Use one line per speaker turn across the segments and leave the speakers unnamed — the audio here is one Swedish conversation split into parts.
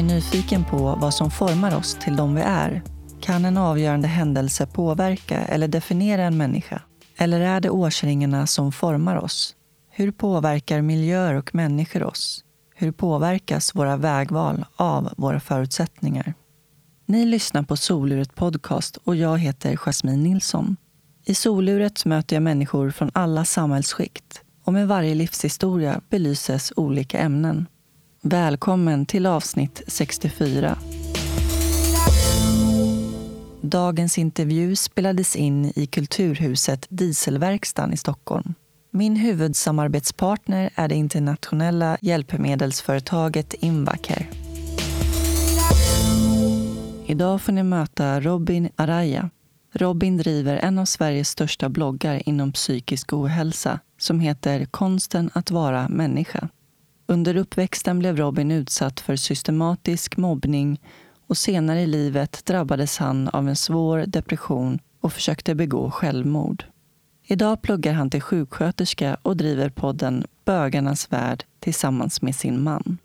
Är nyfiken på vad som formar oss till de vi är. Kan en avgörande händelse påverka eller definiera en människa? Eller är det årsringarna som formar oss? Hur påverkar miljöer och människor oss? Hur påverkas våra vägval av våra förutsättningar? Ni lyssnar på Soluret Podcast och jag heter Jasmine Nilsson. I Soluret möter jag människor från alla samhällsskikt och med varje livshistoria belyses olika ämnen. Välkommen till avsnitt 64. Dagens intervju spelades in i Kulturhuset Dieselverkstan i Stockholm. Min huvudsamarbetspartner är det internationella hjälpmedelsföretaget Invacare. Idag får ni möta Robin Araya. Robin driver en av Sveriges största bloggar inom psykisk ohälsa som heter Konsten att vara människa. Under uppväxten blev Robin utsatt för systematisk mobbning och senare i livet drabbades han av en svår depression och försökte begå självmord. Idag pluggar han till sjuksköterska och driver podden Bögarnas värld tillsammans med sin man.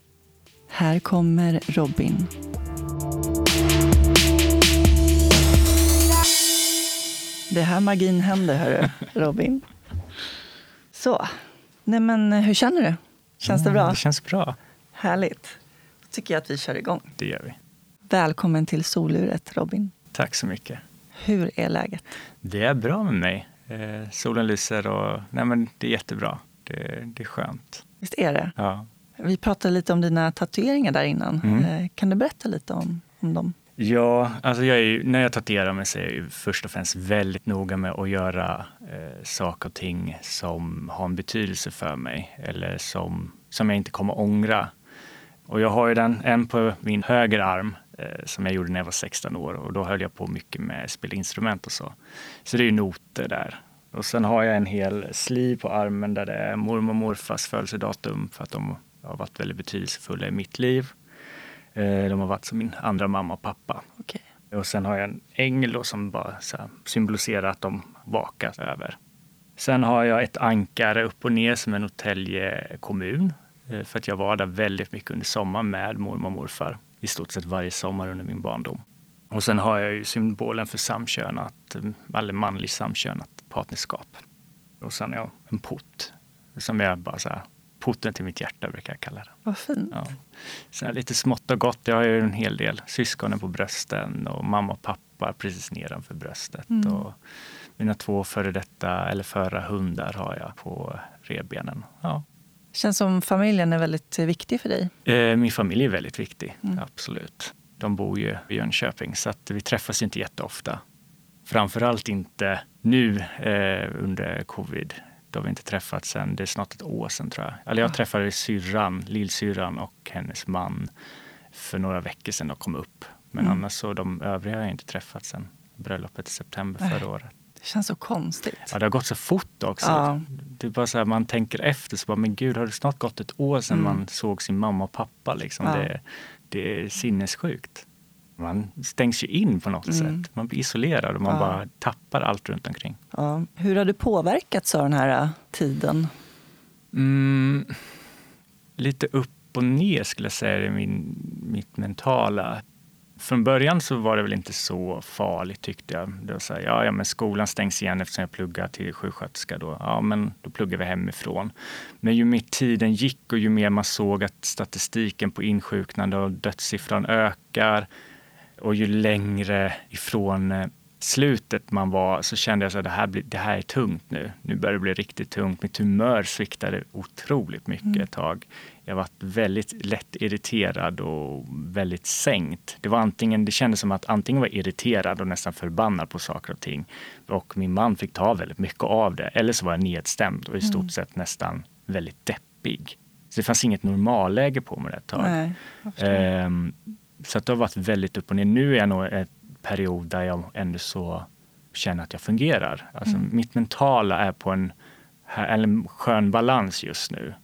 Här kommer Robin. Det är här magin händer, hörru, Robin. Så. Nej, men hur känner du? Känns det bra?
Mm, det känns bra.
Härligt. Då tycker jag att vi kör igång.
Det gör vi.
Välkommen till soluret, Robin.
Tack så mycket.
Hur är läget?
Det är bra med mig. Eh, solen lyser och nej, men det är jättebra. Det, det är skönt.
Visst är det?
Ja.
Vi pratade lite om dina tatueringar där innan.
Mm.
Eh, Kan du berätta lite om, om dem?
Ja, alltså jag är när jag tatuerar mig så är jag ju först och främst väldigt noga med att göra eh, saker och ting som har en betydelse för mig eller som, som jag inte kommer ångra. Och jag har ju den, en på min höger arm eh, som jag gjorde när jag var 16 år och då höll jag på mycket med spelinstrument och så. Så det är ju noter där. Och sen har jag en hel sliv på armen där det är mormor och morfars födelsedatum för att de har varit väldigt betydelsefulla i mitt liv. Eh, de har varit som min andra mamma och pappa.
Okej.
Och sen har jag en ängel då som bara symboliserar att de vakar över. Sen har jag ett ankare upp och ner som är Norrtälje kommun. eh, För att jag var där väldigt mycket under sommaren med mormor och morfar. I stort sett varje sommar under min barndom. Och sen har jag ju symbolen för samkönat, eh, eller manligt samkönat partnerskap. Och sen har jag en port som är bara så här, porten till mitt hjärta brukar jag kalla det.
Vad fint.
Ja. Sen lite smått och gott. Jag har ju en hel del syskonen på brösten och mamma och pappa precis nedanför bröstet.
Mm.
Och mina två före detta, eller förra hundar har jag på revbenen. Ja.
Känns som familjen är väldigt viktig för dig.
Eh, Min familj är väldigt viktig,
Mm.
absolut. De bor ju i Jönköping så att vi träffas inte jätteofta. Framförallt inte nu eh, under covid. Då har vi inte träffats sen, det är snart ett år sedan tror jag. Eller jag träffade syrran, lillsyrran och hennes man för några veckor sedan och kom upp. Men
Mm.
annars så de övriga har jag inte träffat sen bröllopet i september förra året.
Det känns så konstigt.
Ja, det har gått så fort också.
Ja.
Det är bara så här, man tänker efter, så bara, men gud, har det snart gått ett år sedan
Mm.
man såg sin mamma och pappa? Liksom.
Ja.
Det, det är sinnessjukt. Man stängs ju in på något
Mm.
sätt. Man blir isolerad och man
Ja.
bara tappar allt runt omkring.
Ja. Hur har du påverkats av den här eh, tiden?
Mm, lite upp och ner skulle jag säga i min, mitt mentala. Från början så var det väl inte så farligt tyckte jag. Det var så här, ja, ja, men skolan stängs igen eftersom jag pluggar till sjuksköterska. Då. Ja, men då pluggar vi hemifrån. Men ju mer tiden gick och ju mer man såg att statistiken på insjuknande och dödssiffran ökar och ju längre ifrån eh, slutet man var så kände jag att det här, blir- det här är tungt nu. Nu börjar det bli riktigt tungt. Mitt humör sviktade otroligt mycket
Mm.
ett tag. Jag var väldigt lätt irriterad och väldigt sänkt. Det, var antingen, det kändes som att antingen var jag irriterad och nästan förbannad på saker och ting och min man fick ta väldigt mycket av det. Eller så var jag nedstämd och i stort
Mm.
sett nästan väldigt deppig. Så det fanns inget normalläge på mig ett tag.
Nej,
så att det har varit väldigt upp och ner. Nu är jag nog i en period där jag ändå så känner att jag fungerar. Alltså
Mm.
Mitt mentala är på en, en skön balans just nu.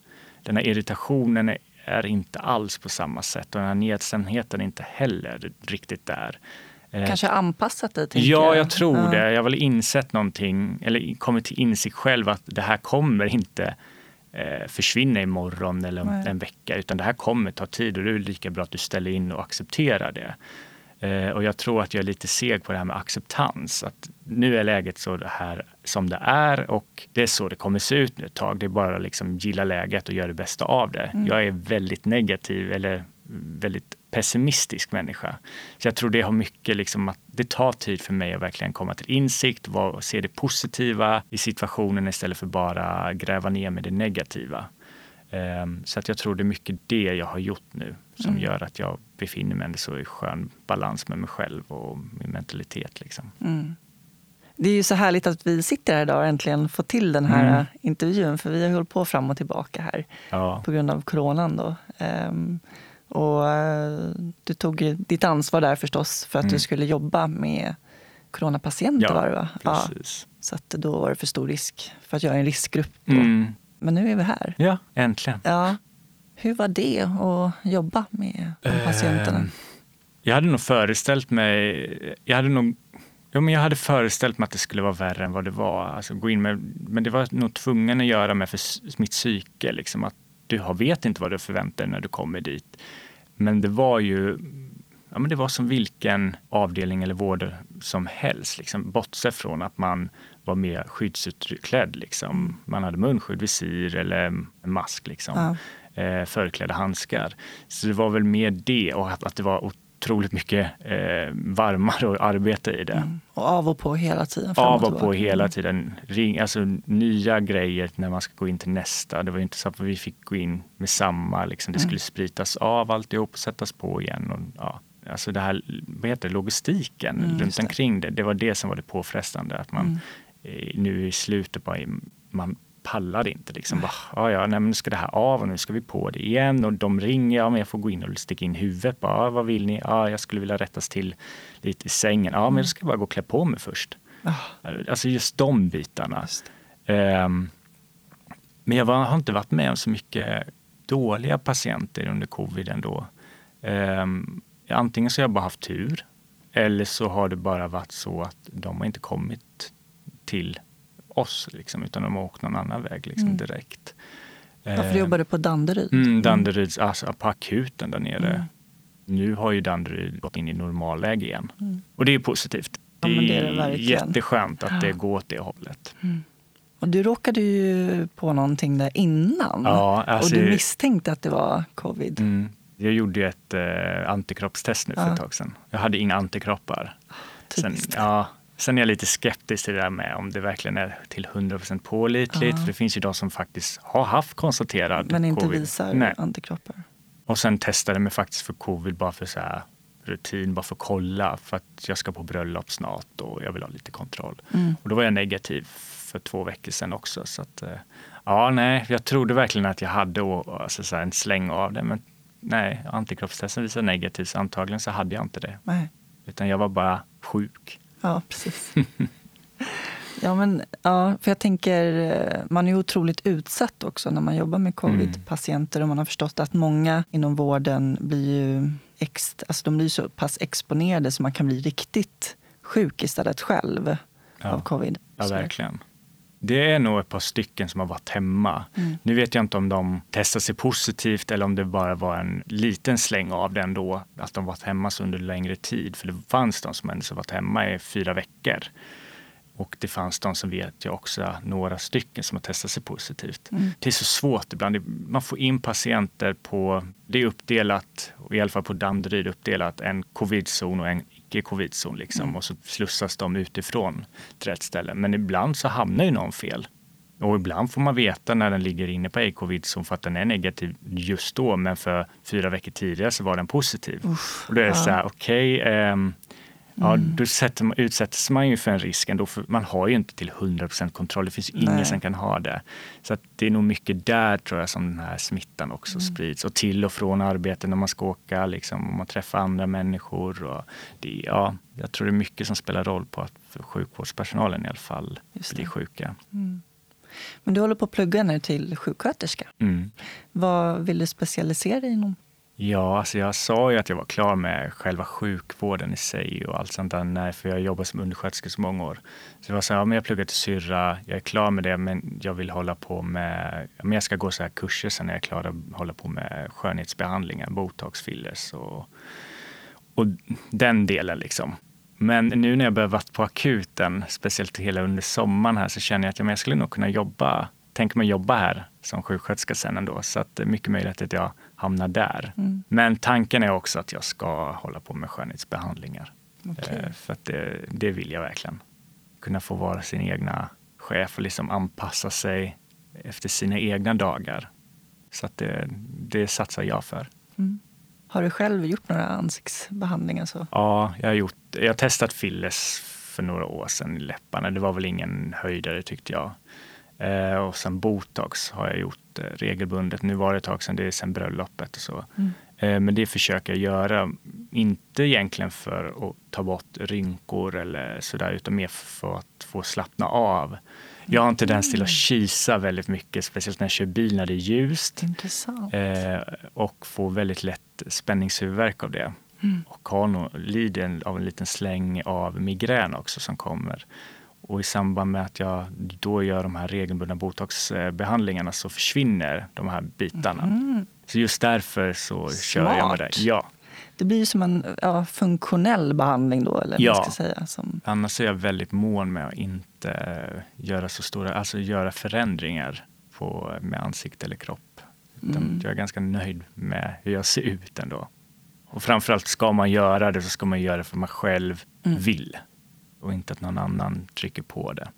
Den här irritationen är, är inte alls på samma sätt och den här nedstämdheten är inte heller riktigt där. Eh,
Kanske anpassat dig?
Ja, jag tror
Ja.
det. Jag har väl insett någonting, eller kommit till insikt själv att det här kommer inte eh, försvinna imorgon eller
Nej.
en vecka, utan det här kommer ta tid och det är lika bra att du ställer in och accepterar det. Eh, och jag tror att jag är lite seg på det här med acceptans. Att nu är läget så här som det är och det är så det kommer se ut nu ett tag. Det är bara att liksom gilla läget och göra det bästa av det.
Mm.
Jag är väldigt negativ eller väldigt pessimistisk människa. Så jag tror det har mycket liksom att det tar tid för mig att verkligen komma till insikt och se det positiva i situationen istället för bara gräva ner med det negativa. Ehm, Så att jag tror det är mycket det jag har gjort nu som
Mm.
gör att jag befinner mig så i skön balans med mig själv och min mentalitet. Liksom.
Mm. Det är ju så härligt att vi sitter här idag och äntligen får till den här
Mm.
intervjun. För vi har hållit på fram och tillbaka här
Ja.
på grund av coronan. Då. Ehm, och eh, du tog ditt ansvar där förstås för att
Mm.
du skulle jobba med coronapatienter.
Ja,
var det, va? Ja,
Precis.
så att då var det för stor risk för att är en riskgrupp.
Mm.
Men nu är vi här.
Ja, äntligen.
Ja. Hur var det att jobba med de patienterna?
Ehm, Jag hade nog föreställt mig, jag hade nog Ja, men jag hade föreställt mig att det skulle vara värre än vad det var. Alltså, gå in med, men det var nog tvungen att göra med för mitt psyke. Liksom, att du vet inte vad du förväntar dig när du kommer dit. Men det var ju ja, men det var som vilken avdelning eller vård som helst. Liksom, bortsett från att man var mer skyddsutklädd. Liksom. Man hade munskydd, visir eller mask. Liksom.
Ja.
Eh, förklädda handskar. Så det var väl mer det och att, att det var otroligt mycket eh, varmare att arbeta i det.
Mm. Och av och på hela tiden?
Av och
tillbaka.
på hela tiden. Ring, alltså, nya grejer när man ska gå in till nästa. Det var inte så att vi fick gå in med samma. Liksom. Det
Mm.
skulle spritas av alltihop och sättas på igen. Och, ja. Alltså det här, vad heter det, logistiken
Mm,
runt
det.
omkring det. Det var det som var det påfrestande. Att man
Mm.
eh, nu i slutet bara, man pallade inte. Liksom. Bara, ja, nej, nu ska det här av och nu ska vi på det igen. Och de ringer, ja, men jag får gå in och sticka in huvudet. Bara, vad vill ni? Ja, jag skulle vilja rättas till lite i sängen. Ja, men jag ska bara gå och klä på mig först.
Ah,
Alltså just de bitarna.
just
Ehm, men jag var, har inte varit med om så mycket dåliga patienter under covid ändå. Um, antingen så har jag bara haft tur eller så har det bara varit så att de har inte kommit till oss liksom, utan de har åkt någon annan väg liksom,
Mm.
direkt.
Ja, för du
Ehm,
jobbade på Danderyd?
Mm, Danderyds, alltså på akuten där nere.
Mm.
Nu har ju Danderyd gått in i normalläge igen.
Mm.
Och det är positivt.
Ja, men det är det
jätteskönt att det går åt det hållet.
Mm. Och du råkade ju på någonting där innan.
Ja, alltså,
och du misstänkte att det var covid.
mm, jag gjorde ju ett eh, antikroppstest nu för
Ja.
ett tag sedan. Jag hade inga antikroppar. Sen, ja, sen är jag lite skeptisk till det där med om det verkligen är till 100% pålitligt. För det finns ju de som faktiskt har haft konstaterad
Men inte
covid.
visar
Nej.
antikroppar.
Och sen testade jag mig faktiskt för covid bara för så här rutin, bara för att kolla. För att jag ska på bröllop snart och jag vill ha lite kontroll.
Mm.
Och då var jag negativ för två veckor sedan också. Så att, eh, ja, nej, jag trodde verkligen att jag hade alltså, så en släng av det. Men nej, antikroppstesten visade negativt, så antagligen så hade jag inte det.
Nej.
Utan jag var bara sjuk.
Ja, precis. ja, men, ja, för jag tänker, eh, man är otroligt utsatt också när man jobbar med covid-patienter. Och man har förstått att många inom vården blir ju ex, alltså de blir så pass exponerade så man kan bli riktigt sjuk istället själv
Ja.
av covid.
Ja, verkligen. Det är nog ett par stycken som har varit hemma.
Mm.
Nu vet jag inte om de testade sig positivt eller om det bara var en liten släng av det ändå. Att de varit hemma så under längre tid. För det fanns de som ändå varit hemma i fyra veckor. Och det fanns de som vet jag också, några stycken som har testat sig positivt.
Mm.
Det är så svårt ibland. Man får in patienter på, det är uppdelat, i alla fall på Danderyd uppdelat, en covid-zon och en icke-covid-zon. Liksom,
Mm.
Och så slussas de utifrån till rätt ställe. Men ibland så hamnar ju någon fel. Och ibland får man veta när den ligger inne på ej-covid-zon för att den är negativ just då. Men för fyra veckor tidigare så var den positiv.
Uff,
Och då är det
ja.
så här, okej, ehm, ja,
Mm.
då sätter man, utsätts man ju för en risk ändå. För man har ju inte till 100% kontroll. Det finns ingen
Nej.
som kan ha det. Så det är nog mycket där tror jag som den här smittan också
Mm.
sprids. Och till och från arbetet när man ska åka, liksom, och man träffar andra människor. Och det, ja, jag tror det är mycket som spelar roll på att sjukvårdspersonalen i alla fall blir sjuka.
Mm. Men du håller på att plugga nu till sjuksköterska.
Mm.
Vad vill du specialisera dig inom?
Ja, alltså jag sa ju att jag var klar med själva sjukvården i sig och allt sånt där, Nej, för jag jobbat som undersköterska så många år. Så jag var så här, ja, men jag pluggar till syrra, jag är klar med det, men jag vill hålla på med, men jag ska gå så här kurser sen när jag är klar att hålla på med skönhetsbehandlingar, botox, fillers och, och den delen liksom. Men nu när jag börjar vara på akuten, speciellt hela under sommaren här, så känner jag att jag skulle nog kunna jobba, tänker mig jobba här som sjuksköterska sen ändå. Så att det är mycket möjligt att jag hamnar där. Mm. Men tanken är också att jag ska hålla på med skönhetsbehandlingar. Okay. Eh, för att det, det vill jag verkligen. Kunna få vara sin egna chef och liksom anpassa sig efter sina egna dagar. Så att det, det satsar jag för. Mm.
Har du själv gjort några ansiktsbehandlingar? Så?
Ja, jag har, gjort, jag har testat fillers för några år sedan i läpparna. Det var väl ingen höjdare tyckte jag. Eh, och sen botox har jag gjort regelbundet. Nu var det ett tag sedan, det är sen bröllopet och så. Mm. Eh, men det försöker jag göra, inte egentligen för att ta bort rynkor eller sådär, utan mer för att få slappna av. Jag har en tendens till att mm. kisa väldigt mycket, speciellt när jag kör bil när det är ljust.
Intressant.
Eh, och får väldigt lätt spänningshuvudvärk av det. Mm. Och har nog, lider av en liten släng av migrän också som kommer. Och i samband med att jag då gör de här regelbundna botoxbehandlingarna så försvinner de här bitarna. Mm. Så just därför så Smart. kör jag med det. Ja.
Det blir ju som en ja, funktionell behandling då, eller ja. man ska säga. Som...
Annars är jag väldigt mån med att inte göra så stora, alltså göra förändringar på, med ansikte eller kropp. Mm. Jag är ganska nöjd med hur jag ser ut ändå. Och framförallt ska man göra det så ska man göra det för man själv mm. vill och inte att någon annan trycker på det.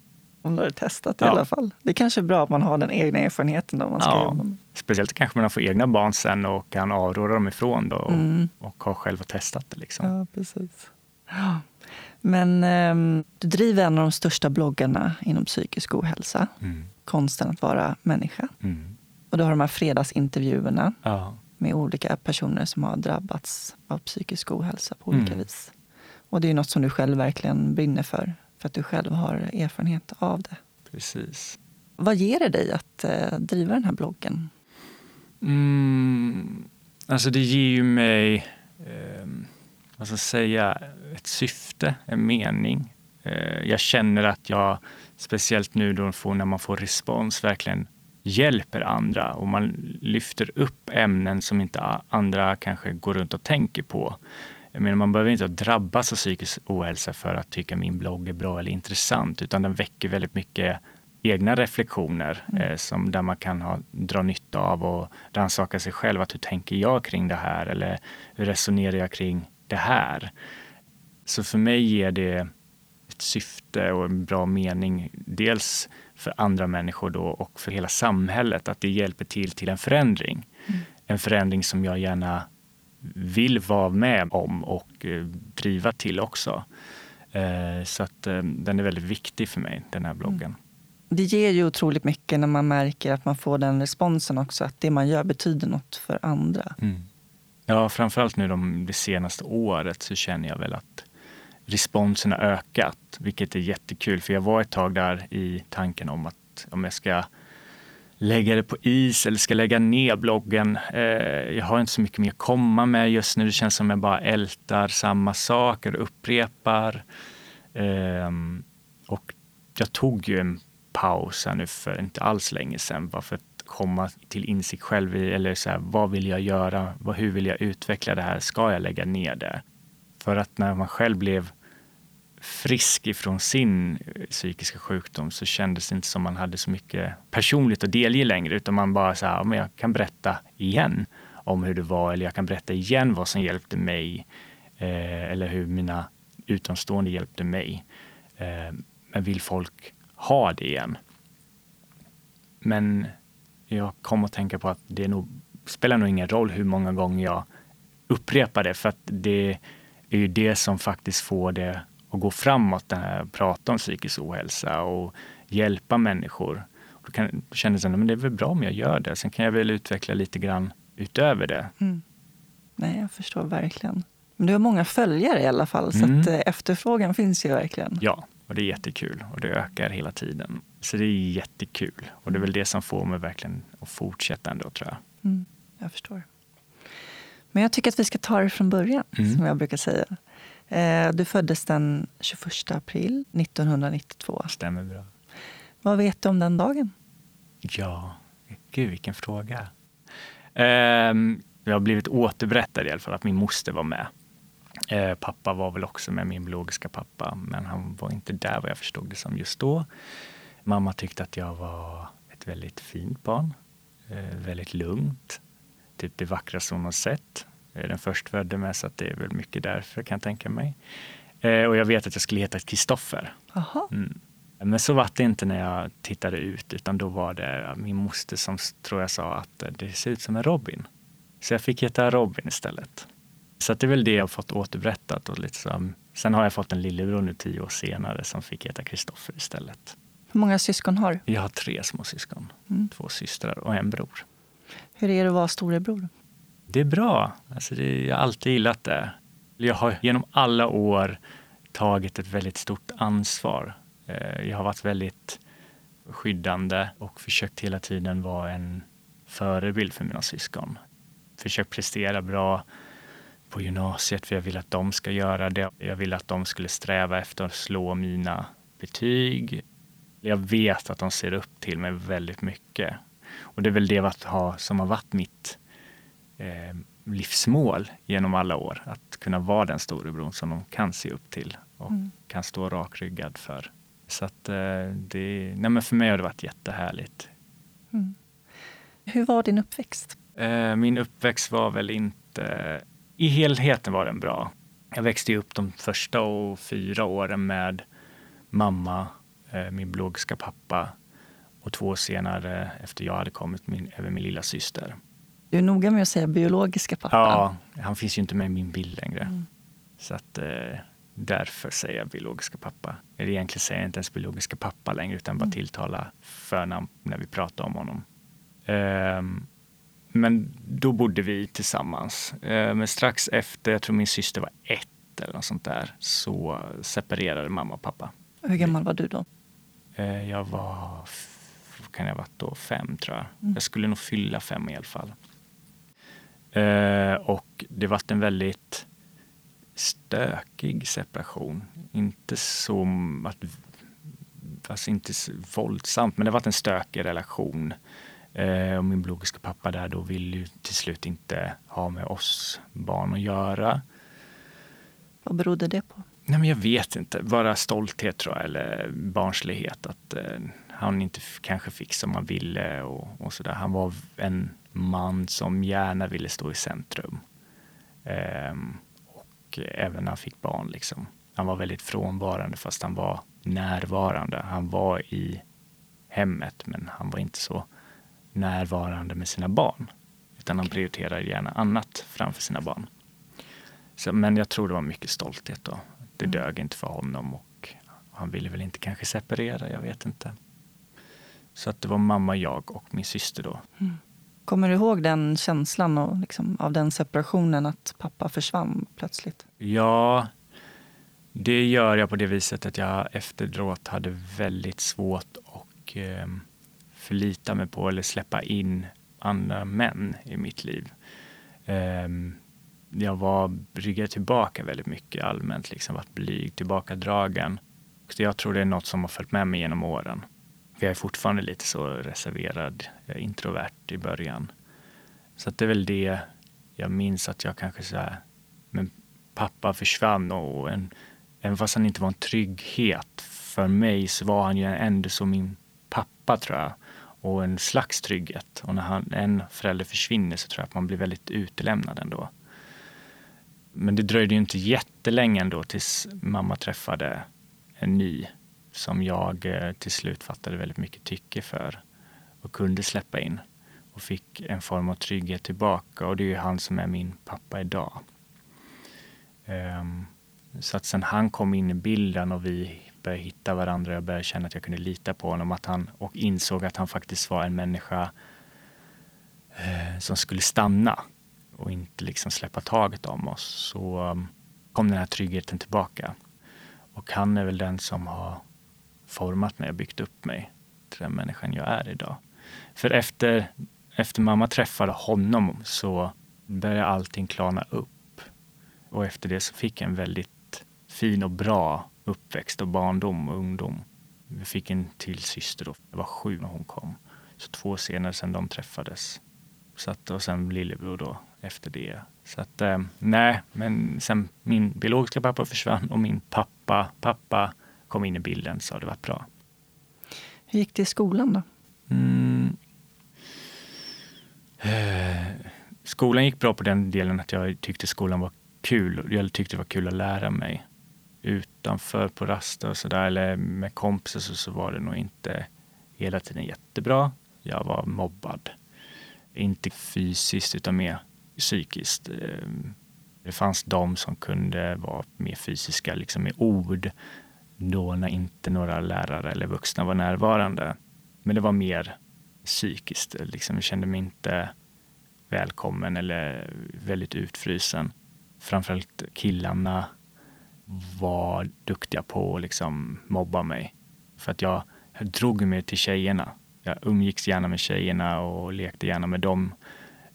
Om du har testat ja. i alla fall. Det är kanske är bra att man har den egna erfarenheten. Då man ska ja.
Speciellt kanske man får egna barn sen och kan avråda dem ifrån då och, mm. och har själv testat det. Liksom.
Ja, precis. Men um, du driver en av de största bloggarna inom psykisk ohälsa. Mm. Konsten att vara människa. Mm. Och du har de här fredagsintervjuerna ja. med olika personer som har drabbats av psykisk ohälsa på olika mm. vis. Och det är något som du själv verkligen brinner för, för att du själv har erfarenhet av det.
Precis.
Vad ger det dig att eh, driva den här bloggen?
Mm, alltså det ger ju mig, eh, vad ska jag säga, ett syfte, en mening. Eh, jag känner att jag, speciellt nu då får, när man får respons, verkligen hjälper andra och man lyfter upp ämnen som inte andra kanske går runt och tänker på. Jag menar, man behöver inte drabbas av psykisk ohälsa för att tycka min blogg är bra eller intressant, utan den väcker väldigt mycket egna reflektioner mm. eh, som där man kan ha, dra nytta av och rannsaka sig själv. Att hur tänker jag kring det här? Eller hur resonerar jag kring det här? Så för mig ger det ett syfte och en bra mening. Dels för andra människor då och för hela samhället. Att det hjälper till till en förändring. Mm. En förändring som jag gärna vill vara med om och eh, driva till också. Eh, så att eh, den är väldigt viktig för mig, den här bloggen. Mm.
Det ger ju otroligt mycket när man märker att man får den responsen också, att det man gör betyder något för andra. Mm.
Ja, framförallt nu de, det senaste året så känner jag väl att responsen har ökat, vilket är jättekul. För jag var ett tag där i tanken om att om jag ska lägga det på is eller ska lägga ner bloggen. Eh, jag har inte så mycket mer att komma med just nu. Det känns som jag bara ältar samma saker och upprepar. Eh, och jag tog ju en paus här nu för inte alls länge sedan bara för att komma till insikt själv i, eller så här, vad vill jag göra? Hur vill jag utveckla det här? Ska jag lägga ner det? För att när man själv blev frisk ifrån sin eh, psykiska sjukdom så kändes det inte som man hade så mycket personligt att delge längre utan man bara så här, men jag kan berätta igen om hur det var eller jag kan berätta igen vad som hjälpte mig eh, eller hur mina utomstående hjälpte mig. Eh, men vill folk ha det igen? Men jag kom att tänka på att det nog, spelar nog ingen roll hur många gånger jag upprepar det för att det är ju det som faktiskt får det och gå framåt, det här, prata om psykisk ohälsa och hjälpa människor. Då, kan, då kände jag att det är väl bra om jag gör det. Sen kan jag väl utveckla lite grann utöver det. Mm.
Nej, jag förstår verkligen. Men du har många följare i alla fall, så mm. att eh, efterfrågan finns ju verkligen.
Ja, och det är jättekul och det ökar hela tiden. Så det är jättekul och det är väl det som får mig verkligen att fortsätta ändå tror jag.
Mm, jag förstår. Men jag tycker att vi ska ta det från början,
Mm.
som jag brukar säga. Eh, Du föddes den 21 april 1992.
Stämmer bra.
Vad vet du om den dagen?
Ja, gud vilken fråga. Ehm, jag har blivit återberättad i alla fall att min moster var med. Eh, pappa var väl också med, min biologiska pappa, men han var inte där vad jag förstod det som just då. Mamma tyckte att jag var ett väldigt fint barn, eh, väldigt lugnt, typ det vackraste hon har sett. Den förstfödde med, så att det är väl mycket därför kan jag tänka mig. Eh, och jag vet att jag skulle heta Kristoffer. Mm. Men så var det inte när jag tittade ut, utan då var det min moster som tror jag sa att eh, det ser ut som en Robin. Så jag fick heta Robin istället. Så det är väl det jag har fått återberättat. Och så, sen har jag fått en lillebror nu tio år senare som fick heta Kristoffer istället.
Hur många syskon har du?
Jag har tre små syskon,
Mm.
två systrar och en bror.
Hur är det att vara storebror?
Det är bra. Alltså det, jag har alltid gillat det. Jag har genom alla år tagit ett väldigt stort ansvar. Eh, jag har varit väldigt skyddande och försökt hela tiden vara en förebild för mina syskon. Försökt prestera bra på gymnasiet för jag vill att de ska göra det. Jag vill att de skulle sträva efter att slå mina betyg. Jag vet att de ser upp till mig väldigt mycket. Och det är väl det som har varit mitt livsmål genom alla år. Att kunna vara den storebror som de kan se upp till och
Mm.
kan stå rakryggad för. Så att eh, det, nej för mig har det varit jättehärligt.
Mm. Hur var din uppväxt?
Eh, min uppväxt var väl inte... I helheten var den bra. Jag växte upp de första och fyra åren med mamma, eh, min biologiska pappa och två år senare, efter jag hade kommit, min, även min lilla syster.
Du är noga med att säga biologiska pappa.
Ja, han finns ju inte med i min bild längre.
Mm.
Så att eh, därför säger jag biologiska pappa. Eller egentligen säger jag inte ens biologiska pappa längre utan bara
Mm.
tilltala förnamn när vi pratar om honom. Ehm, men då bodde vi tillsammans. Ehm, men strax efter, jag tror min syster var ett eller något sånt där, så separerade mamma och pappa.
Hur gammal var du då?
Eh, jag var, kan jag ha varit då, fem tror jag.
Mm.
Jag skulle nog fylla fem i alla fall. Eh, och det var en väldigt stökig separation. Inte så att, fast inte så våldsamt, men det var en stökig relation. Eh, och min biologiska pappa där då ville ju till slut inte ha med oss barn att göra.
Vad berodde det på?
Nej, men jag vet inte. Bara stolthet tror jag, eller barnslighet. Att eh, han inte kanske fick som han ville och, och sådär. Han var en man som gärna ville stå i centrum. Ehm, och även när han fick barn. Liksom. Han var väldigt frånvarande fast han var närvarande. Han var i hemmet men han var inte så närvarande med sina barn. Utan han prioriterade gärna annat framför sina barn. Så, men jag tror det var mycket stolthet då. Det
Mm.
dög inte för honom och han ville väl inte kanske separera, jag vet inte. Så att det var mamma, jag och min syster då.
Kommer du ihåg den känslan och liksom, av den separationen att pappa försvann plötsligt?
Ja, det gör jag på det viset att jag efteråt hade väldigt svårt att eh, förlita mig på eller släppa in andra män i mitt liv. Eh, jag var ryggad tillbaka väldigt mycket allmänt, liksom varit blyg, tillbakadragen. Så jag tror det är något som har följt med mig genom åren. För jag är fortfarande lite så reserverad, introvert i början. Så att det är väl det jag minns att jag kanske så här, men pappa försvann och en, även fast han inte var en trygghet för mig så var han ju ändå som min pappa tror jag. Och en slags trygghet. Och när han, en förälder försvinner så tror jag att man blir väldigt utelämnad ändå. Men det dröjde ju inte jättelänge ändå tills mamma träffade en ny som jag eh, till slut fattade väldigt mycket tycke för och kunde släppa in och fick en form av trygghet tillbaka och det är ju han som är min pappa idag. Ehm, så att sen han kom in i bilden och vi började hitta varandra och jag började känna att jag kunde lita på honom att han, och insåg att han faktiskt var en människa eh, som skulle stanna och inte liksom släppa taget om oss så ehm, kom den här tryggheten tillbaka. Och han är väl den som har format mig och byggt upp mig till den människan jag är idag. För efter, efter mamma träffade honom så började allting klarna upp. Och efter det så fick jag en väldigt fin och bra uppväxt och barndom och ungdom. Vi fick en till syster då. Jag var sju när hon kom. Så två år senare sen de träffades. Så att, och sen lillebror då efter det. Så att eh, nej, men sen min biologiska pappa försvann och min pappa, pappa kom in i bilden så har det varit bra.
Hur gick det i skolan då? Mm.
Eh, skolan gick bra på den delen att jag tyckte skolan var kul. Jag tyckte det var kul att lära mig. Utanför på raster och sådär eller med kompisar så, så var det nog inte hela tiden jättebra. Jag var mobbad. Inte fysiskt utan mer psykiskt. Eh, det fanns de som kunde vara mer fysiska liksom med ord då när inte några lärare eller vuxna var närvarande. Men det var mer psykiskt. Liksom, jag kände mig inte välkommen eller väldigt utfrysen. Framförallt killarna var duktiga på att liksom mobba mig. För att jag, jag drog mig till tjejerna. Jag umgicks gärna med tjejerna och lekte gärna med dem.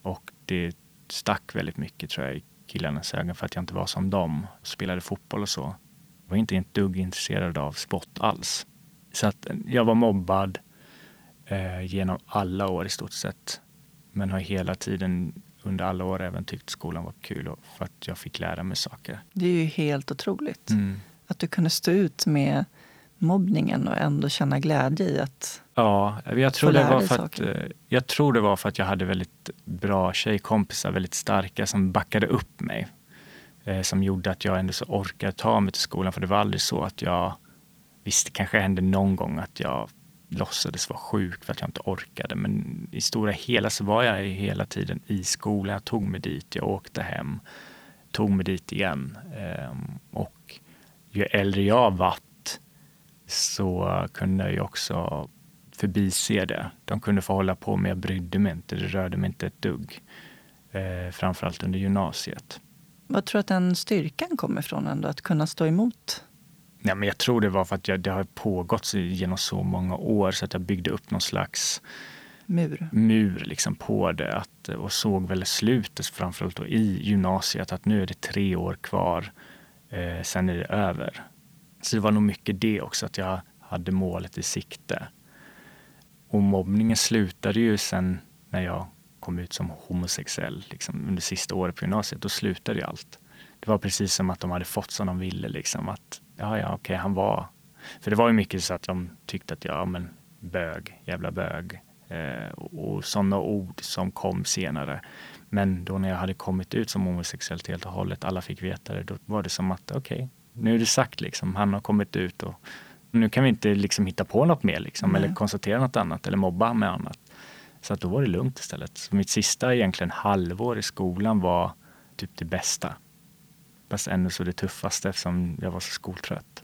Och det stack väldigt mycket tror jag i killarnas ögon för att jag inte var som dem. Spelade fotboll och så. Var inte ett dugg intresserad av sport alls. Så att jag var mobbad eh, genom alla år i stort sett. Men har hela tiden under alla år även tyckt skolan var kul och för att jag fick lära mig saker.
Det är ju helt otroligt. Mm. Att du kunde stå ut med mobbningen och ändå känna glädje i att
Ja, jag tror, det var för att, eh, jag tror det var för att jag hade väldigt bra tjejkompisar, väldigt starka, som backade upp mig. Eh, som gjorde att jag ändå så orkade ta mig till skolan. För det var aldrig så att jag, visst det kanske hände någon gång att jag låtsades vara sjuk för att jag inte orkade. Men i stora hela så var jag hela tiden i skolan. Jag tog mig dit, jag åkte hem, tog mig dit igen. Ehm, och ju äldre jag varit så kunde jag ju också förbise det. De kunde få hålla på men jag brydde mig inte. Det rörde mig inte ett dugg. Eh, framförallt under gymnasiet.
Vad tror du att den styrkan kommer ifrån ändå? Att kunna stå emot?
Ja, men jag tror det var för att jag, det har pågått genom så många år så att jag byggde upp någon slags
mur,
mur liksom på det. Att, och såg väl slutet framförallt då i gymnasiet att nu är det tre år kvar. Eh, sen är det över. Så det var nog mycket det också, att jag hade målet i sikte. Och mobbningen slutade ju sen när jag kom ut som homosexuell, liksom, under sista året på gymnasiet. Då slutade ju allt. Det var precis som att de hade fått som de ville. Liksom, att ja, ja, okej, okay, han var... För det var ju mycket så att de tyckte att ja, men bög, jävla bög. Eh, och sådana ord som kom senare. Men då när jag hade kommit ut som homosexuell helt och hållet, alla fick veta det, då var det som att okej, okay, nu är det sagt liksom, han har kommit ut och nu kan vi inte liksom hitta på något mer liksom, eller konstatera något annat eller mobba med annat. Så att då var det lugnt istället. Så mitt sista egentligen halvår i skolan var typ det bästa. Fast ändå så det tuffaste eftersom jag var så skoltrött.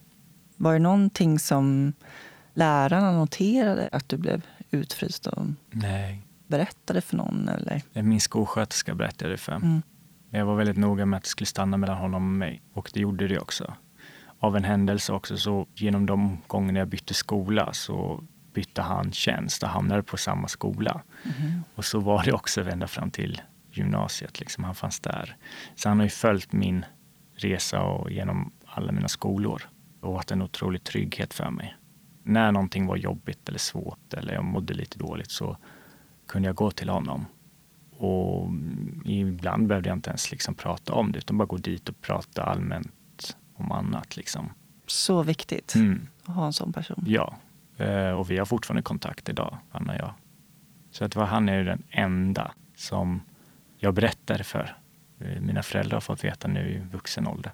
Var det någonting som lärarna noterade att du blev utfryst och
Nej.
berättade för någon? Eller?
Min skolsköterska berättade det för. Mm. Jag var väldigt noga med att det skulle stanna mellan honom och mig och det gjorde det också av en händelse också så genom de gångerna jag bytte skola så bytte han tjänst och hamnade på samma skola. Mm. Och så var det också ända fram till gymnasiet. Liksom. Han fanns där. Så han har ju följt min resa och genom alla mina skolor och varit en otrolig trygghet för mig. När någonting var jobbigt eller svårt eller jag mådde lite dåligt så kunde jag gå till honom. Och ibland behövde jag inte ens liksom prata om det utan bara gå dit och prata allmänt om annat. Liksom.
Så viktigt mm. att ha en sån person.
Ja, och vi har fortfarande kontakt idag, han och jag. Så att han är den enda som jag berättade för. Eh, mina föräldrar har fått veta nu i vuxen ålder.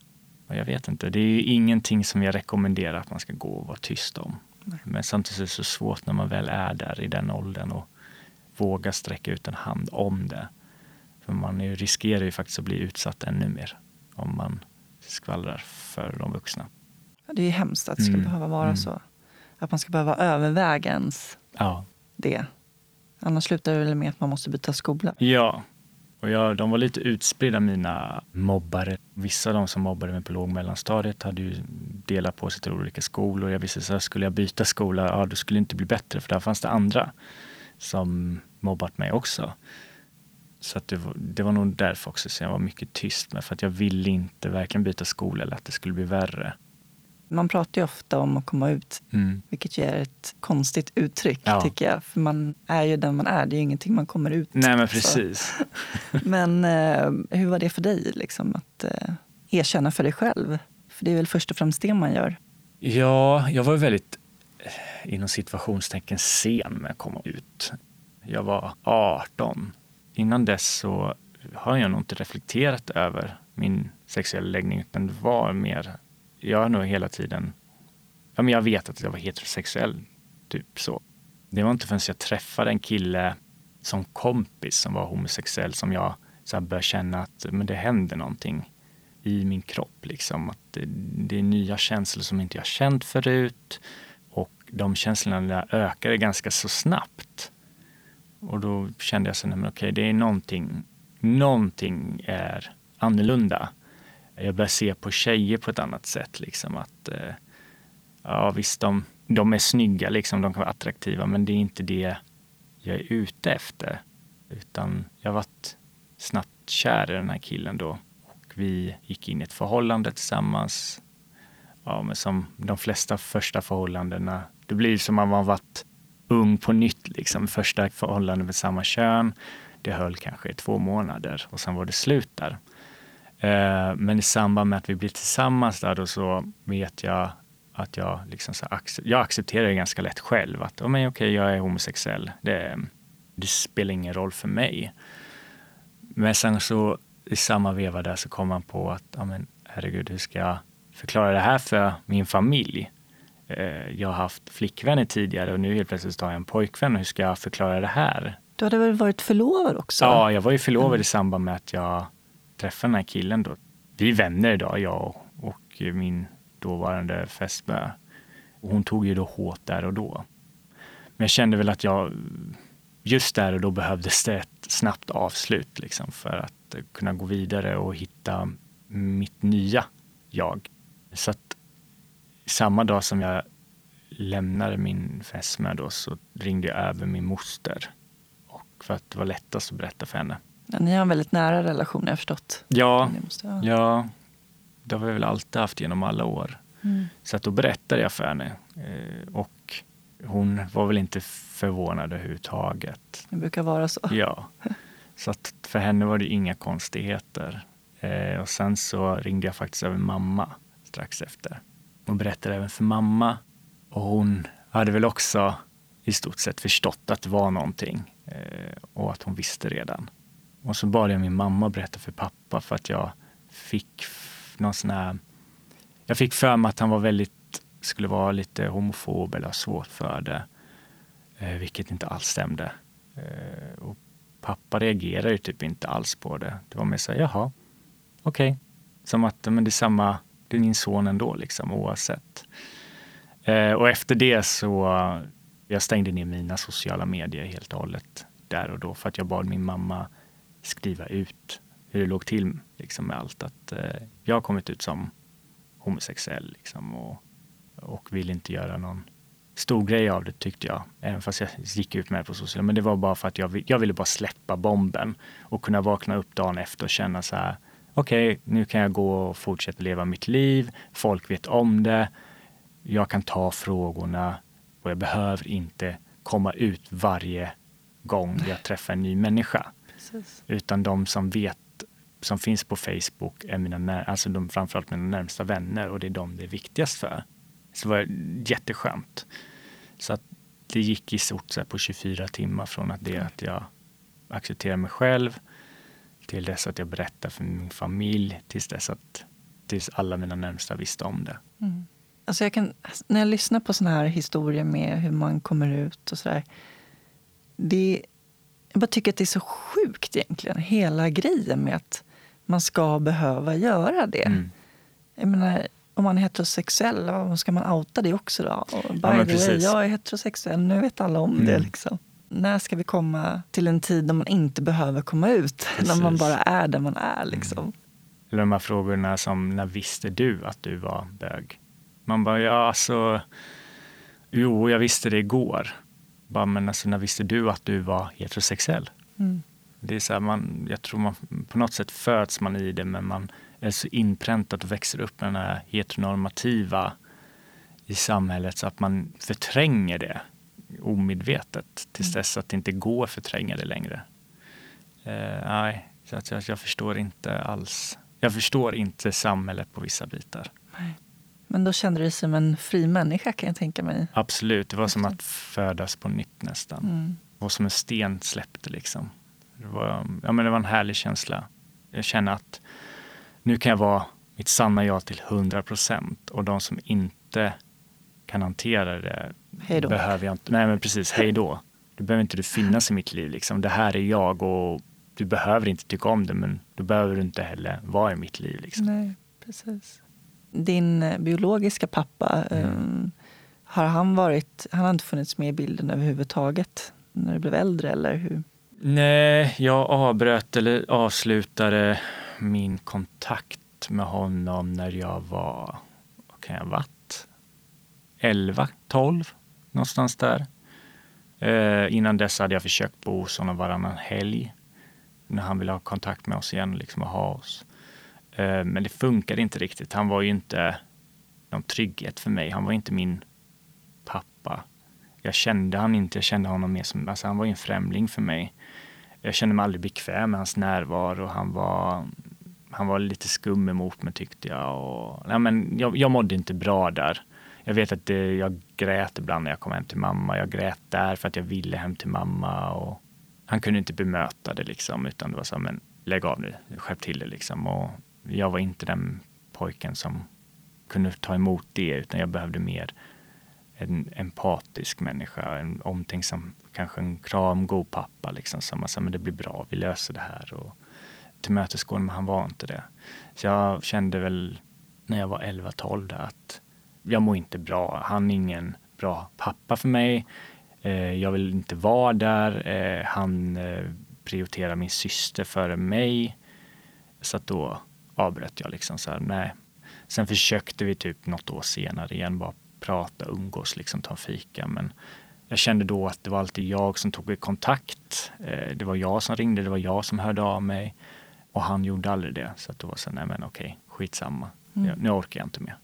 Och jag vet inte, det är ingenting som jag rekommenderar att man ska gå och vara tyst om. Nej. Men samtidigt är det så svårt när man väl är där i den åldern och våga sträcka ut en hand om det. För man riskerar ju faktiskt att bli utsatt ännu mer om man skvallrar för de vuxna.
Det är hemskt att det ska mm. behöva vara mm. så. Att man ska behöva överväga ens
ja.
det. Annars slutar det väl med att man måste byta skola.
Ja. Och jag, de var lite utspridda, mina mobbare. Vissa av de som mobbade mig på låg och mellanstadiet hade ju delat på sig till olika skolor. Jag visste att skulle jag byta skola, ja då skulle det inte bli bättre för där fanns det andra som mobbat mig också. Så det, var, det var nog därför också som jag var mycket tyst med. För att jag ville inte verkligen byta skola eller att det skulle bli värre.
Man pratar ju ofta om att komma ut, mm. vilket ju är ett konstigt uttryck ja. tycker jag. För man är ju den man är, det är ju ingenting man kommer ut.
Nej men precis.
men eh, hur var det för dig, liksom, att eh, erkänna för dig själv? För det är väl först och främst det man gör?
Ja, jag var väldigt eh, inom situationstecken sen med att komma ut. Jag var 18. Innan dess så har jag nog inte reflekterat över min sexuella läggning utan det var mer jag har nog hela tiden, ja men jag vet att jag var heterosexuell, typ så. Det var inte förrän jag träffade en kille som kompis som var homosexuell som jag så här började känna att men det händer någonting i min kropp. Liksom. Att det, det är nya känslor som inte jag känt förut och de känslorna ökade ganska så snabbt. Och då kände jag att okej, okay, det är någonting, någonting är annorlunda jag börjar se på tjejer på ett annat sätt. Liksom att, eh, ja visst, de, de är snygga, liksom, de kan vara attraktiva, men det är inte det jag är ute efter. Utan jag varit snabbt kär i den här killen då. Och vi gick in i ett förhållande tillsammans. Ja, men som de flesta första förhållandena, det blir som att man varit ung på nytt. Liksom. Första förhållandet med samma kön. Det höll kanske i två månader och sen var det slut där. Eh, men i samband med att vi blir tillsammans där då så vet jag att jag, liksom så jag accepterar det ganska lätt själv. Att oh, men, okay, jag är homosexuell. Det, det spelar ingen roll för mig. Men sen så i samma veva där så kom man på att oh, men, herregud, hur ska jag förklara det här för min familj? Eh, jag har haft flickvänner tidigare och nu helt plötsligt har jag en pojkvän. Hur ska jag förklara det här?
Du hade väl varit förlovad också?
Ja, jag var ju förlovad mm. i samband med att jag träffa den här killen då. Vi är vänner idag, jag och min dåvarande fästmö. hon tog ju då hårt där och då. Men jag kände väl att jag just där och då behövdes det ett snabbt avslut liksom, för att kunna gå vidare och hitta mitt nya jag. Så att samma dag som jag lämnade min fästmö då så ringde jag över min moster. Och för att det var lättast att berätta för henne.
Ja, ni har en väldigt nära relation, jag förstått.
Ja, ja, det har vi väl alltid haft genom alla år. Mm. Så att då berättade jag för henne. Eh, och hon var väl inte förvånad överhuvudtaget.
Det brukar vara så.
Ja. Så att för henne var det inga konstigheter. Eh, och sen så ringde jag faktiskt över mamma strax efter. Och berättade även för mamma. Och hon hade väl också i stort sett förstått att det var någonting. Eh, och att hon visste redan. Och så bad jag min mamma berätta för pappa för att jag fick någon sån här... Jag fick för mig att han var väldigt, skulle vara lite homofob eller ha svårt för det. Eh, vilket inte alls stämde. Eh, och pappa reagerade ju typ inte alls på det. Det var mer så här, jaha, okej. Okay. Som att men det är samma, det är min son ändå liksom oavsett. Eh, och efter det så, jag stängde ner mina sociala medier helt och hållet där och då för att jag bad min mamma skriva ut hur det låg till liksom, med allt. Att eh, jag har kommit ut som homosexuell liksom, och, och vill inte göra någon stor grej av det tyckte jag. Även fast jag gick ut med det på sociala Men det var bara för att jag, jag ville bara släppa bomben och kunna vakna upp dagen efter och känna så här. Okej, okay, nu kan jag gå och fortsätta leva mitt liv. Folk vet om det. Jag kan ta frågorna och jag behöver inte komma ut varje gång jag träffar en ny människa. Precis. Utan de som vet, som finns på Facebook, är mina, alltså de, framförallt mina närmsta vänner och det är de det är viktigast för. Så det var jätteskönt. Så att det gick i stort sett på 24 timmar från att det att jag accepterar mig själv till dess att jag berättar för min familj, tills dess att tills alla mina närmsta visste om det.
Mm. Alltså jag kan, när jag lyssnar på såna här historier med hur man kommer ut och sådär. Det, jag bara tycker att det är så sjukt egentligen, hela grejen med att man ska behöva göra det. Mm. Jag menar, om man är heterosexuell, ska man outa det också då? Och by ja, the way, jag är heterosexuell, nu vet alla om mm. det. Liksom. När ska vi komma till en tid då man inte behöver komma ut? Precis. När man bara är där man är. Liksom. Mm.
Eller de här frågorna som, när visste du att du var bög? Man bara, ja alltså, jo, jag visste det igår. Bara, men alltså, när visste du att du var heterosexuell? Mm. Det är så här, man, jag tror man på något sätt föds man i det men man är så inpräntat och växer upp med den här heteronormativa i samhället så att man förtränger det omedvetet tills mm. dess att det inte går att förtränga det längre. Eh, nej, så att jag, jag, förstår inte alls. Jag förstår inte samhället på vissa bitar. Nej.
Men då kände du dig som en fri människa kan jag tänka mig?
Absolut, det var som att födas på nytt nästan. Mm. Det var som en sten släppte liksom. Det var, ja, men det var en härlig känsla. Jag känner att nu kan jag vara mitt sanna jag till 100 procent och de som inte kan hantera det
hej då.
behöver jag inte. Nej men precis, hej då. Du behöver inte du finnas i mitt liv. Liksom. Det här är jag och du behöver inte tycka om det men då behöver du inte heller vara i mitt liv. Liksom.
Nej, precis. Din eh, biologiska pappa, mm. um, har han varit, han har inte funnits med i bilden överhuvudtaget när du blev äldre eller hur?
Nej, jag avbröt eller avslutade min kontakt med honom när jag var, vad kan jag varit? 11, 12, någonstans där. Eh, innan dess hade jag försökt bo hos honom varannan helg när han ville ha kontakt med oss igen liksom, och ha oss. Eh, men det funkade inte riktigt. Han var ju inte någon trygghet för mig. Han var inte min pappa. Jag kände han inte. Jag kände honom mer som, alltså han var ju en främling för mig. Jag kände mig aldrig bekväm med hans närvaro. Han var, han var lite skum emot mig tyckte jag. Och, nej, men jag, jag mådde inte bra där. Jag vet att det, jag grät ibland när jag kom hem till mamma. Jag grät där för att jag ville hem till mamma. Och han kunde inte bemöta det liksom, utan det var så här, men lägg av nu, skärp till det liksom. Och jag var inte den pojken som kunde ta emot det, utan jag behövde mer en empatisk människa, en omtänksam, kanske en kramgod pappa liksom som sa, men det blir bra, vi löser det här. Och tillmötesgående, men han var inte det. Så jag kände väl när jag var 11-12 att jag mår inte bra. Han är ingen bra pappa för mig. Eh, jag vill inte vara där. Eh, han eh, prioriterar min syster före mig. Så att då avbröt jag liksom så här, nej. Sen försökte vi typ något år senare igen bara prata, umgås, liksom ta en fika. Men jag kände då att det var alltid jag som tog kontakt. Det var jag som ringde, det var jag som hörde av mig. Och han gjorde aldrig det. Så att då var så nej men okej, skitsamma. Mm. nu orkar jag inte mer.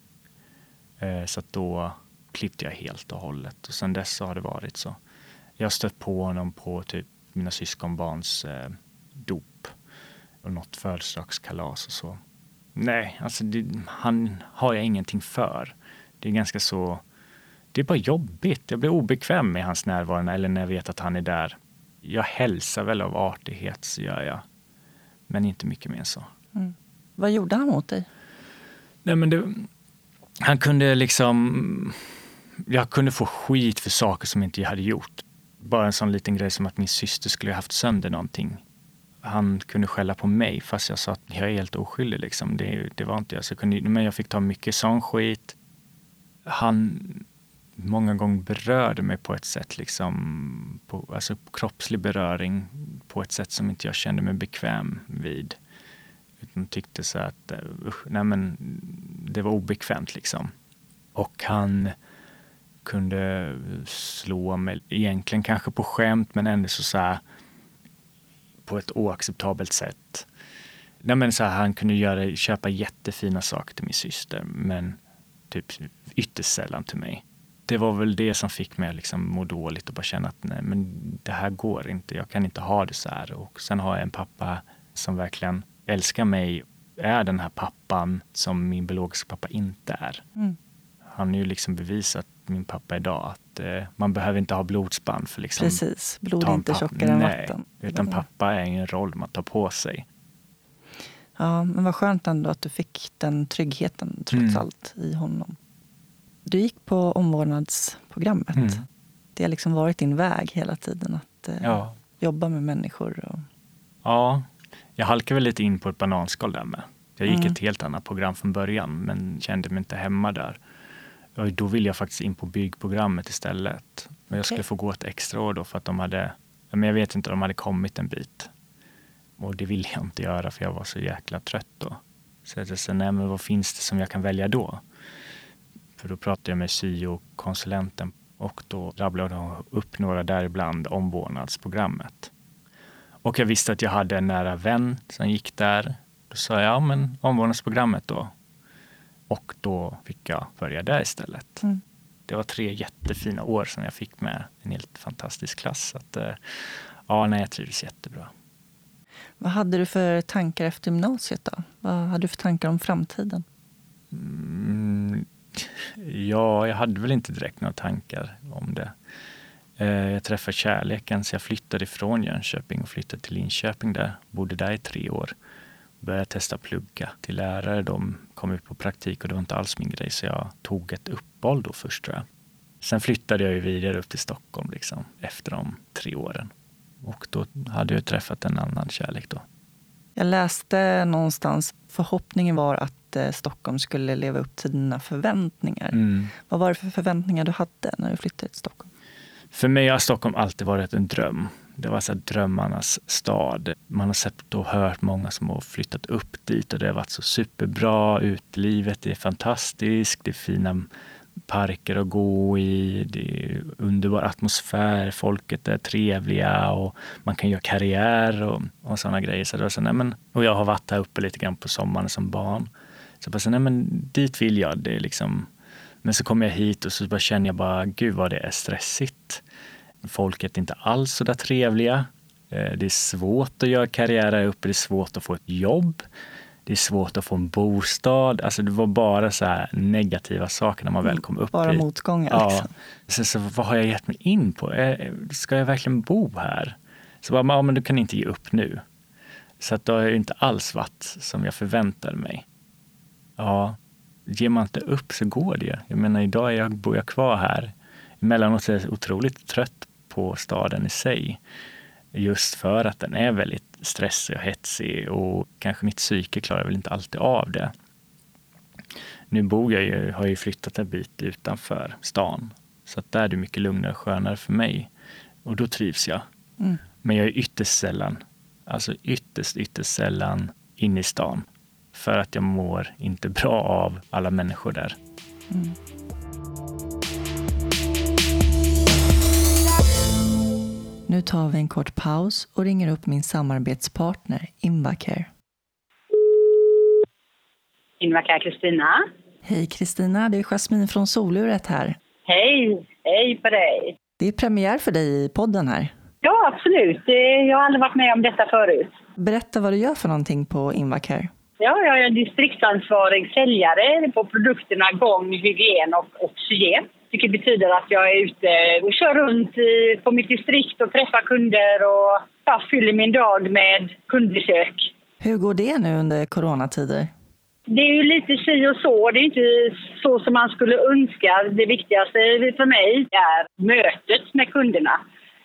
Så att då klippte jag helt och hållet och sen dess så har det varit så. Jag har stött på honom på typ mina syskonbarns eh, och något födelsedagskalas och så. Nej, alltså det, han har jag ingenting för. Det är ganska så, det är bara jobbigt. Jag blir obekväm med hans närvaro eller när jag vet att han är där. Jag hälsar väl av artighet, så gör jag. Men inte mycket mer än så. Mm.
Vad gjorde han mot dig?
Nej, men det, han kunde liksom jag kunde få skit för saker som inte jag hade gjort. Bara en sån liten grej som att min syster skulle ha haft sönder någonting. Han kunde skälla på mig fast jag sa att jag är helt oskyldig. Liksom. Det, det var inte jag. Så jag kunde, men jag fick ta mycket sån skit. Han många gånger berörde mig på ett sätt, liksom, på, alltså kroppslig beröring på ett sätt som inte jag kände mig bekväm vid. Utan tyckte så att eh, usch, nej men, det var obekvämt. Liksom. Och han kunde slå mig, egentligen kanske på skämt men ändå så, så här, på ett oacceptabelt sätt. Nej, men så här, han kunde göra, köpa jättefina saker till min syster men typ ytterst sällan till mig. Det var väl det som fick mig att liksom må dåligt och bara känna att nej, men det här går inte. Jag kan inte ha det så här. Och sen har jag en pappa som verkligen älskar mig, är den här pappan som min biologiska pappa inte är. Mm. Han har ju liksom bevisat min pappa idag att eh, man behöver inte ha blodsband för liksom
Precis, blod är inte tjockare än vatten.
Utan pappa är en roll man tar på sig.
Ja, men vad skönt ändå att du fick den tryggheten trots mm. allt i honom. Du gick på omvårdnadsprogrammet. Mm. Det har liksom varit din väg hela tiden att eh, ja. jobba med människor. Och...
Ja, jag halkade väl lite in på ett bananskal där med. Jag gick mm. ett helt annat program från början men kände mig inte hemma där. Då ville jag faktiskt in på byggprogrammet istället. Men jag skulle få gå ett extra år då för att de hade, men jag vet inte, de hade kommit en bit. Och det ville jag inte göra för jag var så jäkla trött då. Så jag sa, nej men vad finns det som jag kan välja då? För då pratade jag med syo-konsulenten och då rabblade hon upp några däribland omvårdnadsprogrammet. Och jag visste att jag hade en nära vän som gick där. Då sa jag, ja men omvårdnadsprogrammet då. Och då fick jag börja där istället. Mm. Det var tre jättefina år som jag fick med en helt fantastisk klass. Så att, eh, ja, nej, jag trivdes jättebra.
Vad hade du för tankar efter gymnasiet? då? Vad hade du för tankar om framtiden?
Mm, ja, jag hade väl inte direkt några tankar om det. Eh, jag träffade kärleken så jag flyttade ifrån Jönköping och flyttade till Linköping där. Bodde där i tre år. Började testa plugga till lärare. De kom ut på praktik och det var inte alls min grej så jag tog ett uppehåll då först tror jag. Sen flyttade jag ju vidare upp till Stockholm liksom, efter de tre åren. Och då hade jag träffat en annan kärlek då.
Jag läste någonstans, förhoppningen var att eh, Stockholm skulle leva upp till dina förväntningar. Mm. Vad var det för förväntningar du hade när du flyttade till Stockholm?
För mig har Stockholm alltid varit en dröm. Det var så drömmarnas stad. Man har sett och hört många som har flyttat upp dit och det har varit så superbra. Utelivet är fantastiskt. Det är fina parker att gå i. Det är underbar atmosfär. Folket är trevliga och man kan göra karriär och, och sådana grejer. Så det var så, nej men, och jag har varit här uppe lite grann på sommaren som barn. Så jag så, nej men dit vill jag. Det är liksom, men så kommer jag hit och så bara känner jag bara, gud vad det är stressigt. Folket är inte alls så där trevliga. Eh, det är svårt att göra karriär här uppe, det är svårt att få ett jobb. Det är svårt att få en bostad. Alltså det var bara så negativa saker när man väl kom upp
Bara motgångar. Ja. Liksom.
Så, så vad har jag gett mig in på? Eh, ska jag verkligen bo här? Så bara, ja, men du kan inte ge upp nu. Så att det har inte alls varit som jag förväntade mig. Ja, ger man inte upp så går det. Jag menar, idag är jag, bor jag kvar här. Emellanåt är jag otroligt trött på staden i sig. Just för att den är väldigt stressig och hetsig och kanske mitt psyke klarar väl inte alltid av det. Nu bor jag ju, har ju flyttat en bit utanför stan så att där är det mycket lugnare och skönare för mig. Och då trivs jag. Mm. Men jag är ytterst sällan, alltså ytterst, ytterst sällan inne i stan. För att jag mår inte bra av alla människor där. Mm.
Nu tar vi en kort paus och ringer upp min samarbetspartner Invacare.
Invacare Kristina.
Hej Kristina, det är Jasmin från Soluret här.
Hej, hej på dig.
Det är premiär för dig i podden här.
Ja, absolut. Jag har aldrig varit med om detta förut.
Berätta vad du gör för någonting på Invacare.
Ja, jag är distriktsansvarig säljare på produkterna gång, hygien och oxygen. Vilket betyder att jag är ute och kör runt på mitt distrikt och träffar kunder och ja, fyller min dag med kundbesök.
Hur går det nu under coronatider?
Det är ju lite si och så. Det är inte så som man skulle önska. Det viktigaste för mig är mötet med kunderna.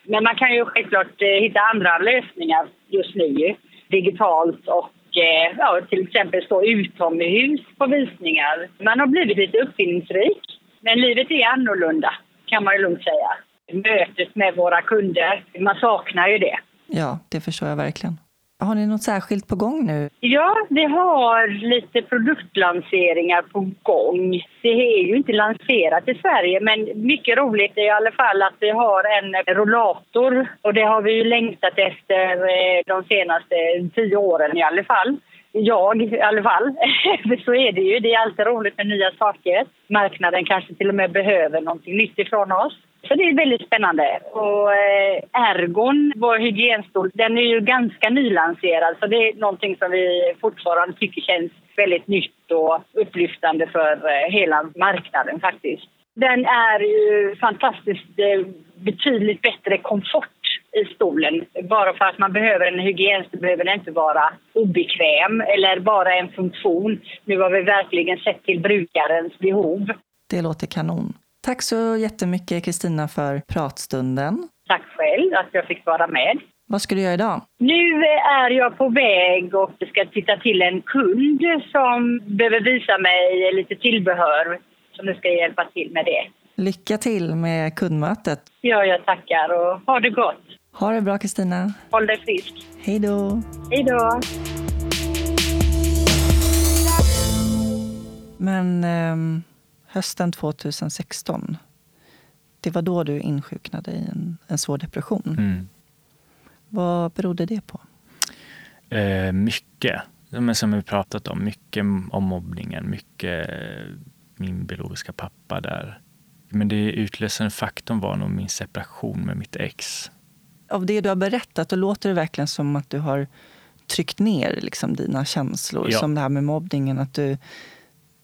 Men man kan ju självklart eh, hitta andra lösningar just nu digitalt och eh, ja, till exempel stå utomhus på visningar. Man har blivit lite uppfinningsrik. Men livet är annorlunda, kan man ju lugnt säga. Mötet med våra kunder, man saknar ju det.
Ja, det förstår jag verkligen. Har ni något särskilt på gång nu?
Ja, vi har lite produktlanseringar på gång. Det är ju inte lanserat i Sverige, men mycket roligt är i alla fall att vi har en rollator och det har vi ju längtat efter eh, de senaste tio åren i alla fall jag i alla fall. så är det ju. Det är alltid roligt med nya saker. Marknaden kanske till och med behöver någonting nytt ifrån oss. Så det är väldigt spännande. Och eh, Ergon, vår hygienstol, den är ju ganska nylanserad så det är någonting som vi fortfarande tycker känns väldigt nytt och upplyftande för eh, hela marknaden faktiskt. Den är ju fantastiskt eh, betydligt bättre komfort i stolen. Bara för att man behöver en hygien så behöver den inte vara obekväm eller bara en funktion. Nu har vi verkligen sett till brukarens behov.
Det låter kanon. Tack så jättemycket Kristina för pratstunden.
Tack själv att jag fick vara med.
Vad ska du göra idag?
Nu är jag på väg och ska titta till en kund som behöver visa mig lite tillbehör. Så nu ska jag hjälpa till med det.
Lycka till med kundmötet.
Ja, jag tackar och ha det gott.
Ha det bra Kristina.
Håll dig frisk.
Hej då.
Hej då.
Men eh, hösten 2016, det var då du insjuknade i en, en svår depression. Mm. Vad berodde det på?
Eh, mycket. Men som vi pratat om, mycket om mobbningen, mycket min biologiska pappa där. Men det utlösande faktorn var nog min separation med mitt ex.
Av det du har berättat, då låter det verkligen som att du har tryckt ner liksom, dina känslor. Ja. Som det här med mobbningen, att du,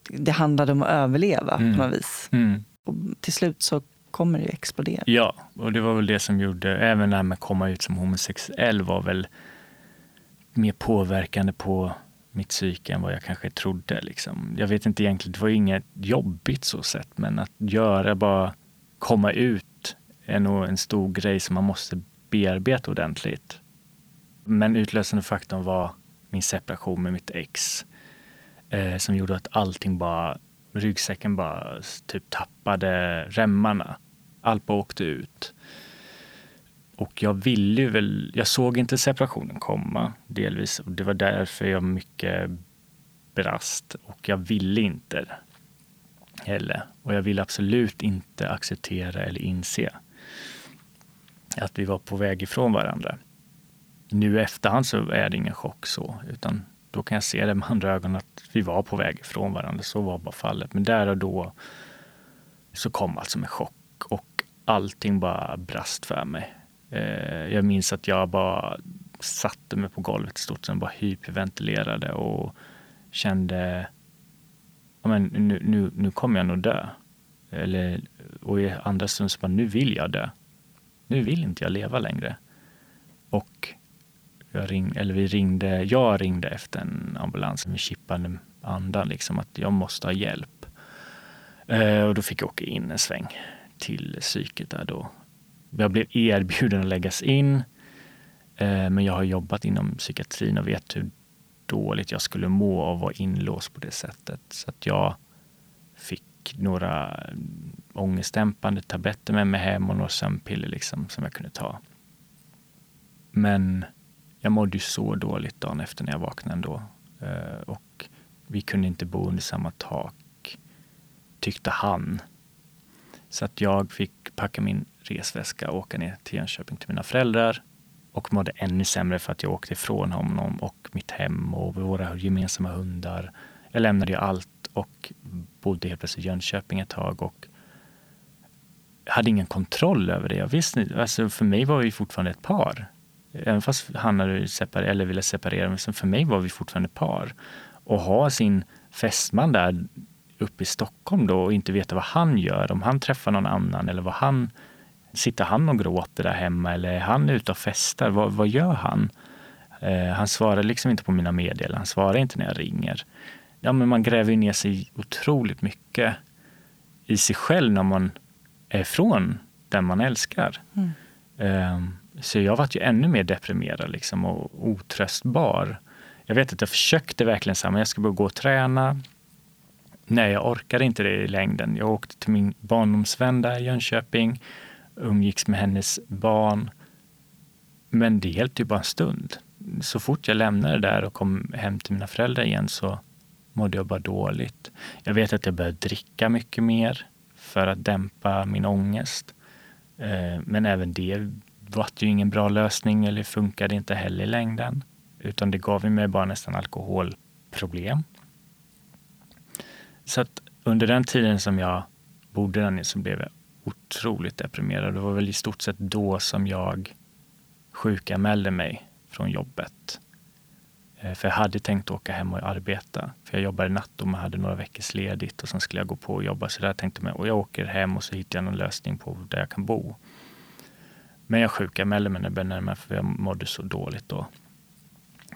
det handlade om att överleva mm. på något vis. Mm. Och till slut så kommer det ju explodera.
Ja, och det var väl det som gjorde, även det här med att komma ut som homosexuell var väl mer påverkande på mitt psyke än vad jag kanske trodde. Liksom. Jag vet inte egentligen, det var inget jobbigt så sett, men att göra, bara komma ut är nog en stor grej som man måste bearbeta ordentligt. Men utlösande faktorn var min separation med mitt ex eh, som gjorde att allting bara, ryggsäcken bara typ tappade remmarna. Allt bara åkte ut. Och jag ville ju väl, jag såg inte separationen komma delvis och det var därför jag mycket brast och jag ville inte heller. Och jag ville absolut inte acceptera eller inse att vi var på väg ifrån varandra. Nu i efterhand så är det ingen chock så, utan då kan jag se det med andra ögon att vi var på väg ifrån varandra. Så var bara fallet. Men där och då så kom alltså en chock och allting bara brast för mig. Eh, jag minns att jag bara satte mig på golvet i stort sett, bara hyperventilerade och kände ja, men nu, nu, nu kommer jag nog dö. Eller, och i andra stund så bara, nu vill jag dö. Nu vill inte jag leva längre. Och jag ring, eller vi ringde, jag ringde efter en ambulans med chippande andan, liksom att jag måste ha hjälp. Eh, och då fick jag åka in en sväng till psyket där då. Jag blev erbjuden att läggas in, eh, men jag har jobbat inom psykiatrin och vet hur dåligt jag skulle må av att vara inlåst på det sättet. Så att jag fick några ångestdämpande tabletter med mig hem och några sömnpiller liksom, som jag kunde ta. Men jag mådde ju så dåligt dagen efter när jag vaknade ändå. Eh, och vi kunde inte bo under samma tak, tyckte han. Så att jag fick packa min resväska och åka ner till Jönköping till mina föräldrar och mådde ännu sämre för att jag åkte ifrån honom och mitt hem och våra gemensamma hundar. Jag lämnade ju allt och bodde helt plötsligt i Jönköping ett tag och hade ingen kontroll över det. Jag visste, alltså för mig var vi fortfarande ett par. Även fast han hade separer, eller ville separera, men för mig var vi fortfarande par. Och ha sin fästman där uppe i Stockholm då och inte veta vad han gör, om han träffar någon annan eller vad han Sitter han och gråter där hemma eller är han ute och festar? Vad, vad gör han? Eh, han svarar liksom inte på mina meddelanden, han svarar inte när jag ringer. Ja, men man gräver ner sig otroligt mycket i sig själv när man är ifrån den man älskar. Mm. Eh, så jag var ju ännu mer deprimerad liksom, och otröstbar. Jag vet att jag försökte verkligen säga, jag ska bara gå och träna. Nej, jag orkade inte det i längden. Jag åkte till min barndomsvän där i Jönköping, umgicks med hennes barn. Men det hjälpte ju bara en stund. Så fort jag lämnade där och kom hem till mina föräldrar igen så mådde jag bara dåligt. Jag vet att jag började dricka mycket mer för att dämpa min ångest. Eh, men även det var ju ingen bra lösning eller funkade inte heller i längden. Utan det gav mig bara nästan alkoholproblem. Så att under den tiden som jag bodde där nere så blev jag otroligt deprimerad. Det var väl i stort sett då som jag sjukanmälde mig från jobbet. Eh, för jag hade tänkt åka hem och arbeta. För jag jobbade natt och man hade några veckors ledigt och sen skulle jag gå på och jobba. Så där tänkte jag, och jag åker hem och så hittar jag någon lösning på där jag kan bo. Men jag sjukanmälde mig när jag började närma för jag mådde så dåligt då.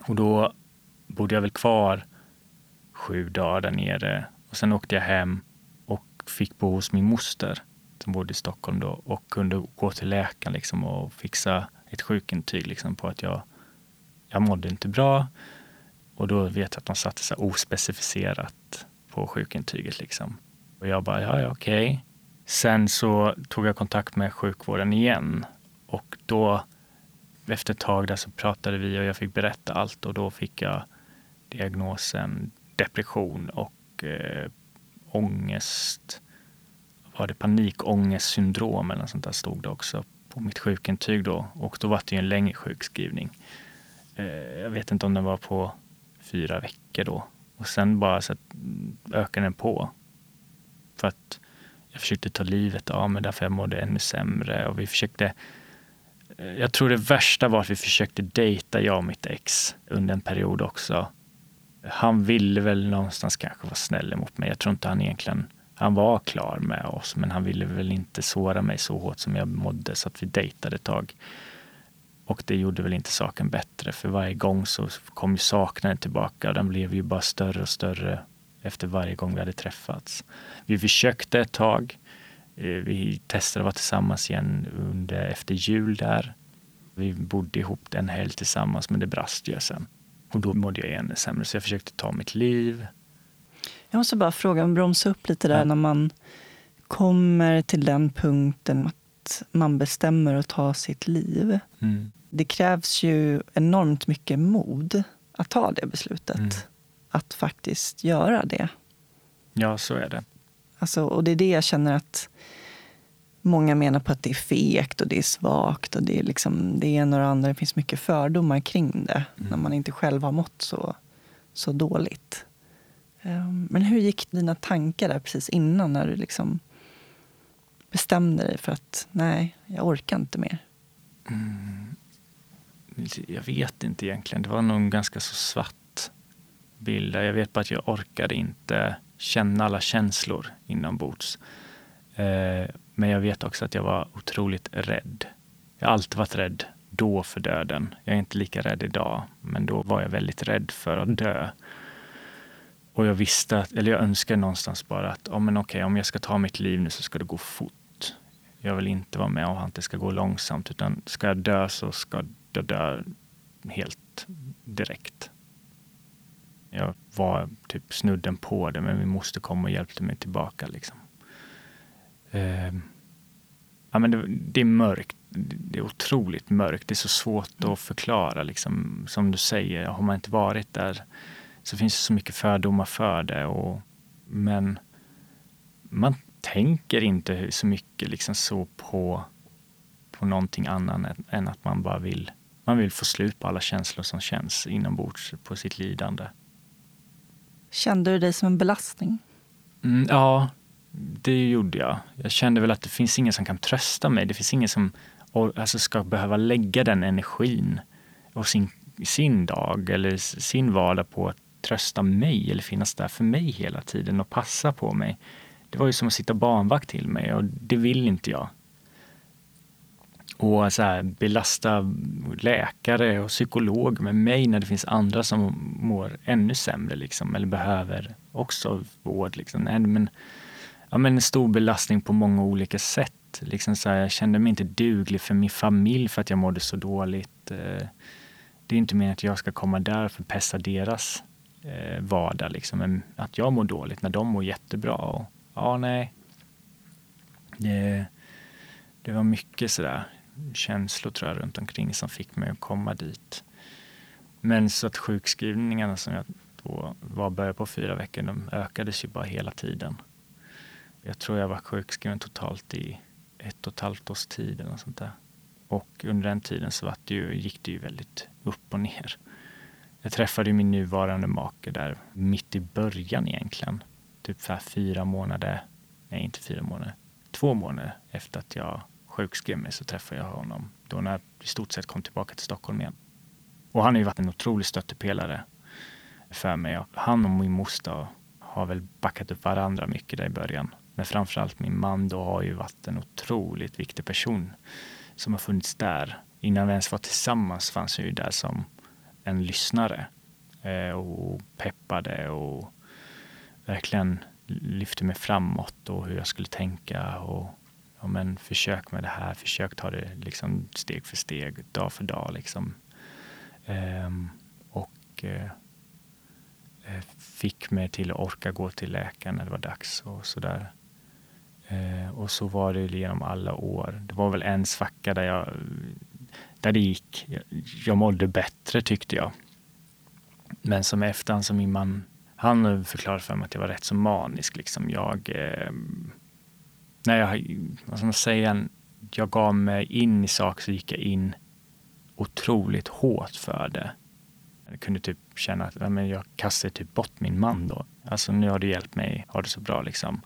Och då bodde jag väl kvar sju dagar där nere och sen åkte jag hem och fick bo hos min moster som bodde i Stockholm då och kunde gå till läkaren liksom och fixa ett sjukintyg liksom på att jag, jag mådde inte bra. Och då vet jag att de satte så ospecificerat på sjukintyget. Liksom. Och jag bara, ja, ja okej. Okay. Sen så tog jag kontakt med sjukvården igen och då efter ett tag där så pratade vi och jag fick berätta allt och då fick jag diagnosen depression och eh, ångest. Var det panikångestsyndrom eller något sånt där stod det också på mitt sjukintyg då och då var det ju en längre sjukskrivning. Eh, jag vet inte om den var på fyra veckor då. Och sen bara så mm, ökade den på. För att jag försökte ta livet av mig därför jag mådde ännu sämre. Och vi försökte, eh, jag tror det värsta var att vi försökte dejta, jag och mitt ex, under en period också. Han ville väl någonstans kanske vara snäll mot mig. Jag tror inte han egentligen, han var klar med oss, men han ville väl inte såra mig så hårt som jag mådde så att vi dejtade ett tag. Och det gjorde väl inte saken bättre, för varje gång så kom ju saknaden tillbaka. Den blev ju bara större och större efter varje gång vi hade träffats. Vi försökte ett tag. Eh, vi testade att vara tillsammans igen under, efter jul där. Vi bodde ihop en helg tillsammans, men det brast ju sen. Och då mådde jag ännu sämre, så jag försökte ta mitt liv.
Jag måste bara fråga, bromsa upp lite där ja. när man kommer till den punkten att man bestämmer att ta sitt liv. Mm. Det krävs ju enormt mycket mod att ta det beslutet. Mm. Att faktiskt göra det.
Ja, så är det.
Alltså, och det är det jag känner att många menar på att det är fegt och det är svagt och det är liksom det ena och det andra. Det finns mycket fördomar kring det mm. när man inte själv har mått så, så dåligt. Um, men hur gick dina tankar där precis innan när du liksom bestämde dig för att nej, jag orkar inte mer? Mm.
Jag vet inte egentligen. Det var nog en ganska så svart bild. Jag vet bara att jag orkade inte känna alla känslor inombords. Eh, men jag vet också att jag var otroligt rädd. Jag har alltid varit rädd då för döden. Jag är inte lika rädd idag, men då var jag väldigt rädd för att dö. Och jag visste, att, eller jag önskade någonstans bara att oh, men okej, om jag ska ta mitt liv nu så ska det gå fort. Jag vill inte vara med om att det ska gå långsamt, utan ska jag dö så ska jag dö helt direkt. Jag var typ snudden på det, men min moster kom och hjälpte mig tillbaka. Liksom. Eh, ja, men det, det, är mörkt. Det är otroligt mörkt. Det är så svårt att förklara. Liksom. Som du säger, har man inte varit där så finns det så mycket fördomar för det. Och, men man tänker inte så mycket liksom så på, på någonting annat än, att man bara vill man vill få slut på alla känslor som känns inombords på sitt lidande.
Kände du dig som en belastning?
Mm, ja, det gjorde jag. Jag kände väl att det finns ingen som kan trösta mig. Det finns ingen som alltså, ska behöva lägga den energin och sin, sin dag eller sin vardag på att trösta mig eller finnas där för mig hela tiden och passa på mig. Det var ju som att sitta barnvakt till mig och det vill inte jag och så här, belasta läkare och psykolog med mig när det finns andra som mår ännu sämre liksom, eller behöver också vård. Liksom. Nej, men, ja, men en stor belastning på många olika sätt. Liksom så här, jag kände mig inte duglig för min familj för att jag mådde så dåligt. Eh, det är inte meningen att jag ska komma där för att pessa deras eh, vardag. Liksom. Att jag mår dåligt när de mår jättebra. Och, ja, nej. Det, det var mycket sådär känslor tror jag runt omkring som fick mig att komma dit. Men så att sjukskrivningarna som jag då var började på fyra veckor, de ökades ju bara hela tiden. Jag tror jag var sjukskriven totalt i ett och ett halvt års tid eller sånt där. Och under den tiden så var det ju, gick det ju väldigt upp och ner. Jag träffade min nuvarande make där mitt i början egentligen. Typ för fyra månader, nej inte fyra månader, två månader efter att jag sjukskrev mig så träffade jag honom då när jag i stort sett kom tillbaka till Stockholm igen. Och han har ju varit en otrolig stöttepelare för mig. Han och min moster har väl backat upp varandra mycket där i början. Men framförallt min man då har ju varit en otroligt viktig person som har funnits där. Innan vi ens var tillsammans fanns jag ju där som en lyssnare eh, och peppade och verkligen lyfte mig framåt och hur jag skulle tänka och ja, men försök med det här, försök ta det liksom steg för steg, dag för dag. Liksom. Ehm, och eh, eh fick mig till att orka gå till läkaren när det var dags och sådär. Ehm, och så var det genom alla år. Det var väl en svacka där, jag, där det gick. Jag, jag mådde bättre tyckte jag. Men som efterhand, som min man, han förklarade för mig att jag var rätt så manisk. Liksom. Jag, eh, när jag, vad ska man säga, jag gav mig in i saker så gick jag in otroligt hårt för det. Jag kunde typ känna att men jag kastade typ bort min man då. Alltså nu har du hjälpt mig har det så bra liksom.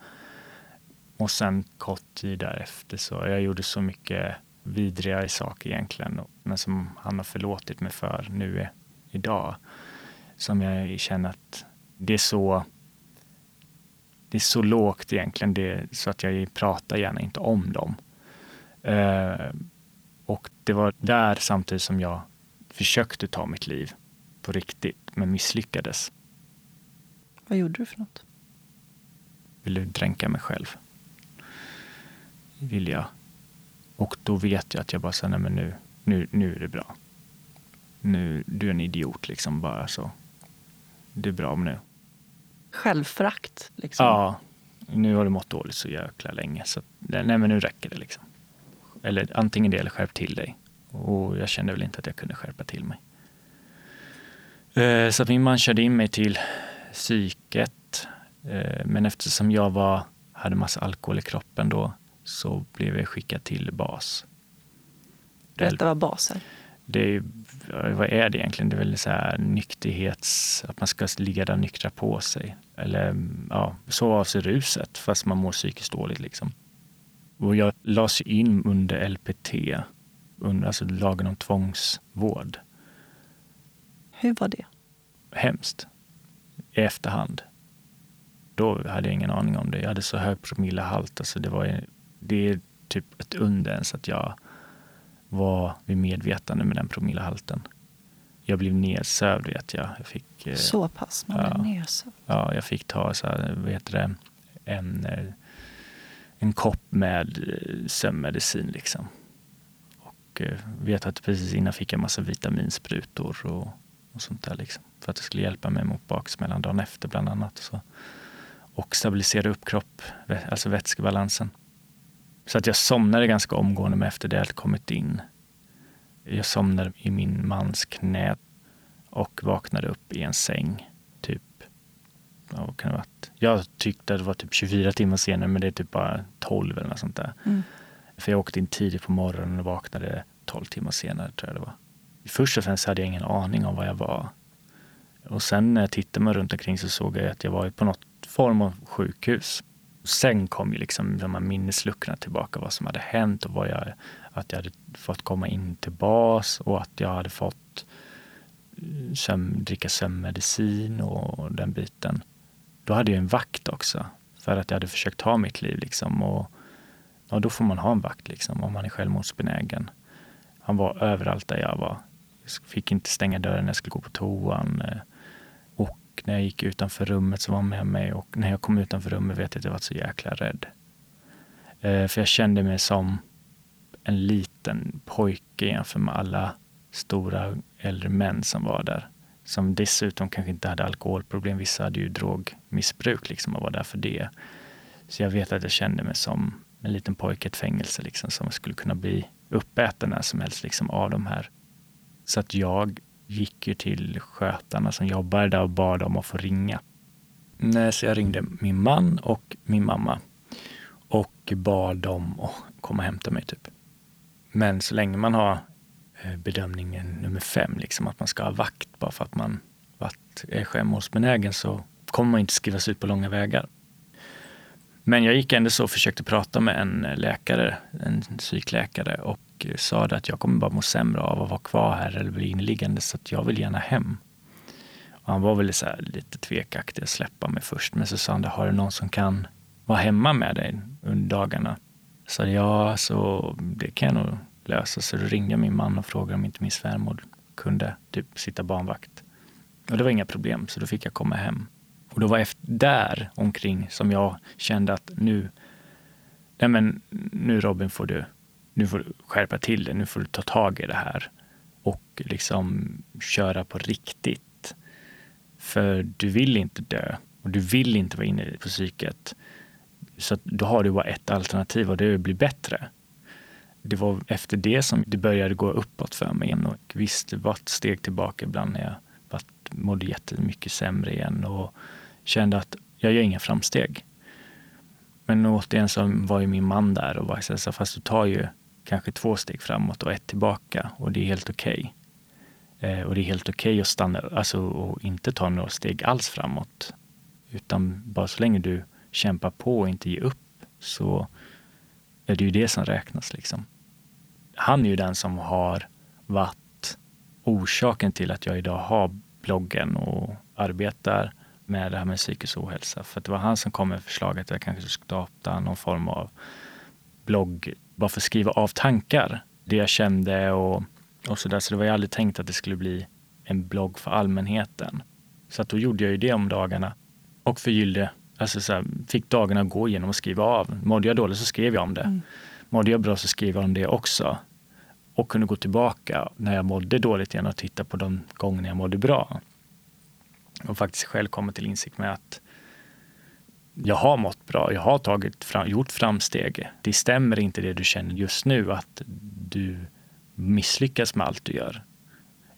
Och sen kort tid därefter så jag gjorde så mycket vidriga saker egentligen, men som han har förlåtit mig för nu idag. Som jag känner att det är så det är så lågt egentligen det, så att jag pratar gärna inte om dem. Eh, och det var där samtidigt som jag försökte ta mitt liv på riktigt, men misslyckades.
Vad gjorde du för något?
Ville dränka mig själv. Vill jag. Och då vet jag att jag bara säger, nej men nu, nu, nu är det bra. Nu, du är en idiot liksom bara så. Det är bra nu.
Självförakt liksom?
Ja. Nu har du mått dåligt så jäkla länge. Så nej men nu räcker det liksom. Eller antingen det eller skärp till dig. Och jag kände väl inte att jag kunde skärpa till mig. Eh, så min man körde in mig till psyket. Eh, men eftersom jag var, hade massa alkohol i kroppen då så blev jag skickad till BAS.
Berätta vad BAS är.
Det är, vad är det egentligen? Det är väl så här nykterhets... Att man ska ligga där nyktra på sig. Eller ja, sova av sig ruset fast man mår psykiskt dåligt. Liksom. Och jag lades in under LPT, under, alltså lagen om tvångsvård.
Hur var det?
Hemskt. I efterhand. Då hade jag ingen aning om det. Jag hade så hög promillehalt. Alltså det, var, det är typ ett under ens att jag var vid medvetande med den promillehalten. Jag blev nedsövd vet jag. jag fick,
eh, så pass? Man
ja,
blev nedsövd?
Ja, jag fick ta så här, vad heter det, en, eh, en kopp med eh, sömnmedicin liksom. Och vet att precis innan fick jag massa vitaminsprutor och, och sånt där liksom. För att det skulle hjälpa mig mot baksmällan dagen efter bland annat. Så. Och stabilisera upp kropp, alltså vätskebalansen. Så att jag somnade ganska omgående med efter det hade kommit in. Jag somnade i min mans knä och vaknade upp i en säng. Typ, ja, kan det varit? Jag tyckte att det var typ 24 timmar senare men det är typ bara 12 eller något sånt där. Mm. För jag åkte in tidigt på morgonen och vaknade 12 timmar senare tror jag det var. Först och främst hade jag ingen aning om var jag var. Och sen när jag tittade mig runt omkring så såg jag att jag var på något form av sjukhus. Sen kom ju liksom de här minnesluckorna tillbaka, vad som hade hänt och vad jag, att jag hade fått komma in till bas och att jag hade fått eh, söm, dricka sömnmedicin och den biten. Då hade jag en vakt också för att jag hade försökt ta mitt liv liksom och ja, då får man ha en vakt liksom om man är självmordsbenägen. Han var överallt där jag var. Jag fick inte stänga dörren när jag skulle gå på toan. Eh, när jag gick utanför rummet så var hon med mig och när jag kom utanför rummet vet jag att jag var så jäkla rädd. Eh, för jag kände mig som en liten pojke jämfört med alla stora äldre män som var där. Som dessutom kanske inte hade alkoholproblem. Vissa hade ju drogmissbruk liksom och var där för det. Så jag vet att jag kände mig som en liten pojke i ett fängelse liksom, som skulle kunna bli uppäten när som helst liksom, av de här. Så att jag gick ju till skötarna som jobbade där och bad om att få ringa. Så jag ringde min man och min mamma och bad dem att komma och hämta mig. typ. Men så länge man har eh, bedömningen nummer fem, liksom att man ska ha vakt bara för att man är självmordsbenägen så kommer man inte skrivas ut på långa vägar. Men jag gick ändå så och försökte prata med en eh, läkare, en psykläkare och och sa att jag kommer bara må sämre av att vara kvar här eller bli inneliggande så att jag vill gärna hem. Och han var väl så lite tvekaktig att släppa mig först men så sa han, har du någon som kan vara hemma med dig under dagarna? Så ja, så det kan jag nog lösa. Så då ringde jag min man och frågade om inte min svärmor kunde typ sitta barnvakt. Och det var inga problem, så då fick jag komma hem. Och då var efter, där omkring som jag kände att nu, nej men nu Robin får du nu får du skärpa till det, nu får du ta tag i det här och liksom köra på riktigt. För du vill inte dö och du vill inte vara inne på psyket. Så då har du bara ett alternativ och det är att bli bättre. Det var efter det som det började gå uppåt för mig igen. Och visst, det var ett steg tillbaka ibland när jag mådde jättemycket sämre igen och kände att jag gör inga framsteg. Men återigen så var ju min man där och var så fast du tar ju kanske två steg framåt och ett tillbaka och det är helt okej. Okay. Eh, och det är helt okej okay att stanna, alltså och inte ta några steg alls framåt. Utan bara så länge du kämpar på och inte ger upp så är det ju det som räknas. Liksom. Han är ju den som har varit orsaken till att jag idag har bloggen och arbetar med det här med psykisk ohälsa. För det var han som kom med förslaget att jag kanske skulle starta någon form av blogg bara för att skriva av tankar. Det jag kände och, och så där. Så det var ju aldrig tänkt att det skulle bli en blogg för allmänheten. Så att då gjorde jag ju det om dagarna och förgyllde, alltså så här, fick dagarna gå igenom och skriva av. Mådde jag dåligt så skrev jag om det. Mm. Mådde jag bra så skrev jag om det också. Och kunde gå tillbaka när jag mådde dåligt igen och titta på de gångerna jag mådde bra. Och faktiskt själv komma till insikt med att jag har mått bra, jag har tagit fram, gjort framsteg. Det stämmer inte det du känner just nu, att du misslyckas med allt du gör.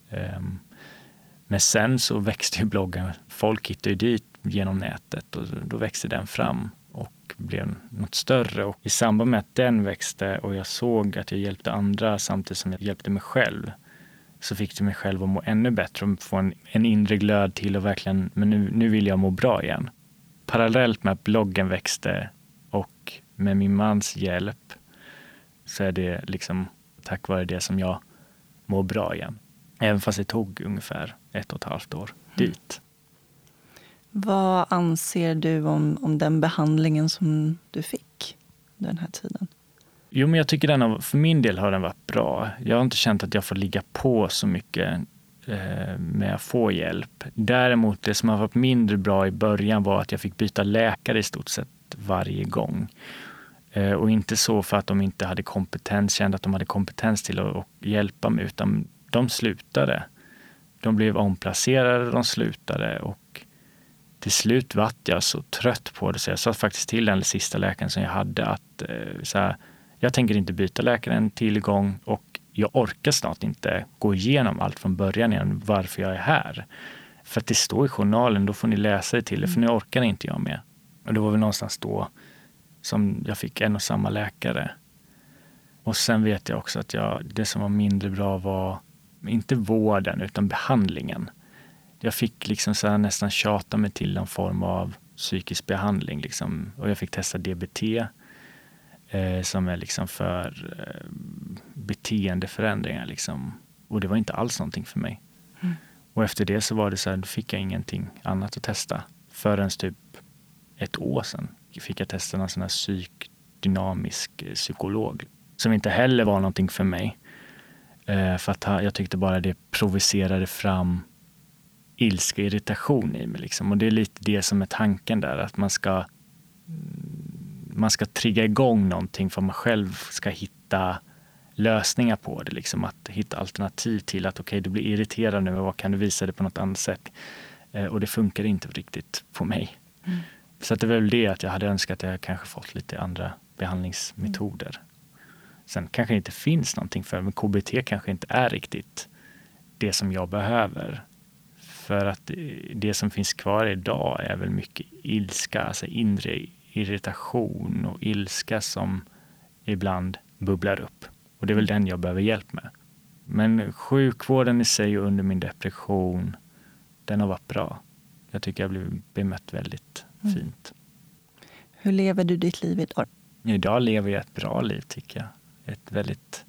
Um, men sen så växte ju bloggen, folk hittade ju dit genom nätet och då växte den fram och blev något större. Och I samband med att den växte och jag såg att jag hjälpte andra samtidigt som jag hjälpte mig själv så fick det mig själv att må ännu bättre och få en, en inre glöd till och verkligen, men nu, nu vill jag må bra igen parallellt med att bloggen växte och med min mans hjälp så är det liksom tack vare det som jag mår bra igen. Även fast det tog ungefär ett och ett halvt år mm. dit.
Vad anser du om, om den behandlingen som du fick den här tiden?
Jo, men jag tycker den har, för min del har den varit bra. Jag har inte känt att jag får ligga på så mycket Eh, med att få hjälp. Däremot det som har varit mindre bra i början var att jag fick byta läkare i stort sett varje gång. Eh, och inte så för att de inte hade kompetens, kände att de hade kompetens till att hjälpa mig, utan de slutade. De blev omplacerade, de slutade och till slut vart jag så trött på det så jag sa faktiskt till den sista läkaren som jag hade att eh, så här, jag tänker inte byta läkare en till gång och jag orkar snart inte gå igenom allt från början igen, varför jag är här. För att det står i journalen, då får ni läsa det till er, för nu orkar inte jag med. Och det var väl någonstans då som jag fick en och samma läkare. Och sen vet jag också att jag, det som var mindre bra var inte vården, utan behandlingen. Jag fick liksom så nästan tjata mig till någon form av psykisk behandling. Liksom. Och jag fick testa DBT eh, som är liksom för eh, beteendeförändringar. Liksom. Och det var inte alls någonting för mig. Mm. Och efter det så var det så här, fick jag ingenting annat att testa. Förrän typ ett år sedan fick jag testa en sån här psykdynamisk eh, psykolog. Som inte heller var någonting för mig. Eh, för att jag tyckte bara det provocerade fram ilska, irritation i mig. Liksom. Och det är lite det som är tanken där, att man ska man ska trigga igång någonting för att man själv ska hitta lösningar på det. Liksom att hitta alternativ till att okej, okay, du blir irriterad nu, vad kan du visa det på något annat sätt? Eh, och det funkar inte riktigt på mig. Mm. Så att det är väl det att jag hade önskat att jag kanske fått lite andra behandlingsmetoder. Mm. Sen kanske det inte finns någonting för men KBT kanske inte är riktigt det som jag behöver. För att det som finns kvar idag är väl mycket ilska, alltså inre irritation och ilska som ibland bubblar upp. Och det är väl den jag behöver hjälp med. Men sjukvården i sig under min depression, den har varit bra. Jag tycker jag blivit bemött väldigt mm. fint.
Hur lever du ditt liv idag?
Idag lever jag ett bra liv tycker jag. Ett väldigt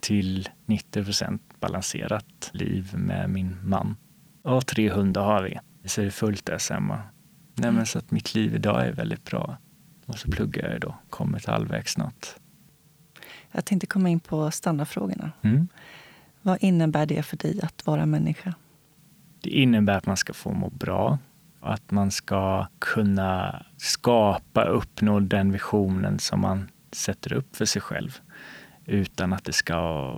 till 90 procent balanserat liv med min man. Och tre hundar har vi. Så det är fullt ös hemma. Nej, men så att mitt liv idag är väldigt bra. Och så pluggar jag då, kommit halvvägs snart.
Jag tänkte komma in på standardfrågorna.
Mm.
Vad innebär det för dig att vara människa?
Det innebär att man ska få må bra. Att man ska kunna skapa, uppnå den visionen som man sätter upp för sig själv. Utan att det ska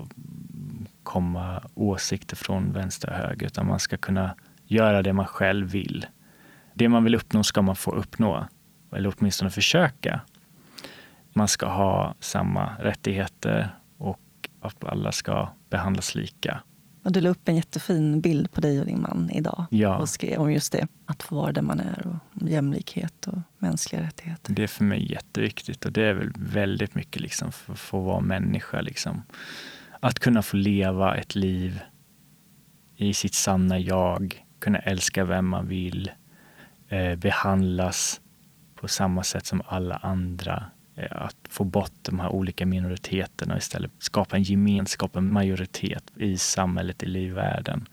komma åsikter från vänster och höger. Utan man ska kunna göra det man själv vill det man vill uppnå ska man få uppnå, eller åtminstone försöka. Man ska ha samma rättigheter och att alla ska behandlas lika.
Och du la upp en jättefin bild på dig och din man idag
ja.
och skrev om just det, att få vara där man är och jämlikhet och mänskliga rättigheter.
Det är för mig jätteviktigt och det är väl väldigt mycket liksom för att få vara människa. Liksom. Att kunna få leva ett liv i sitt sanna jag, kunna älska vem man vill, eh, behandlas på samma sätt som alla andra. Eh, att få bort de här olika minoriteterna och istället skapa en gemenskap, en majoritet i samhället, i livvärlden.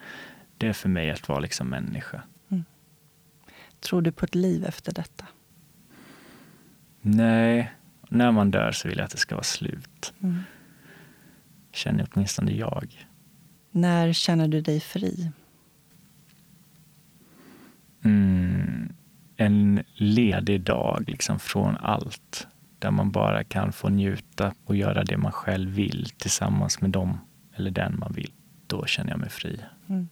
Det är för mig att vara liksom människa. Mm.
Tror du på ett liv efter detta?
Nej, när man dör så vill jag att det ska vara slut. Mm. Känner åtminstone jag.
När känner du dig fri?
Mm, en ledig dag liksom från allt. Där man bara kan få njuta och göra det man själv vill tillsammans med dem eller den man vill. Då känner jag mig fri. Mm.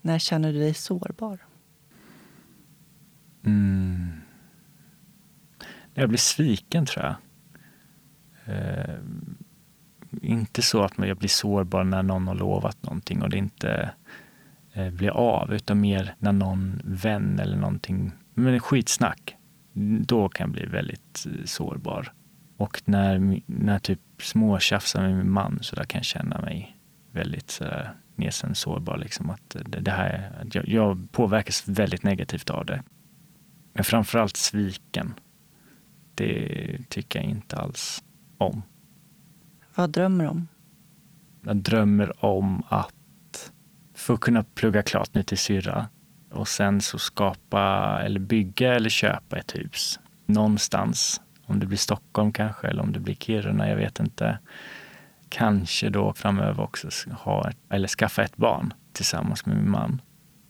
När känner du dig sårbar?
Mm. Jag blir sviken, tror jag. Eh, inte så att jag blir sårbar när någon har lovat någonting och det inte blir av, utan mer när någon vän eller någonting, men skitsnack, då kan jag bli väldigt eh, sårbar. Och när, när typ småtjafsar med min man så där kan jag känna mig väldigt sådär nedsänd sårbar. Liksom, att det, det här, jag, jag påverkas väldigt negativt av det. Men framförallt sviken. Det tycker jag inte alls om.
Vad drömmer du om?
Jag drömmer om att få kunna plugga klart nu till syrra och sen så skapa eller bygga eller köpa ett hus någonstans. Om det blir Stockholm kanske eller om det blir Kiruna, jag vet inte. Kanske då framöver också ha eller skaffa ett barn tillsammans med min man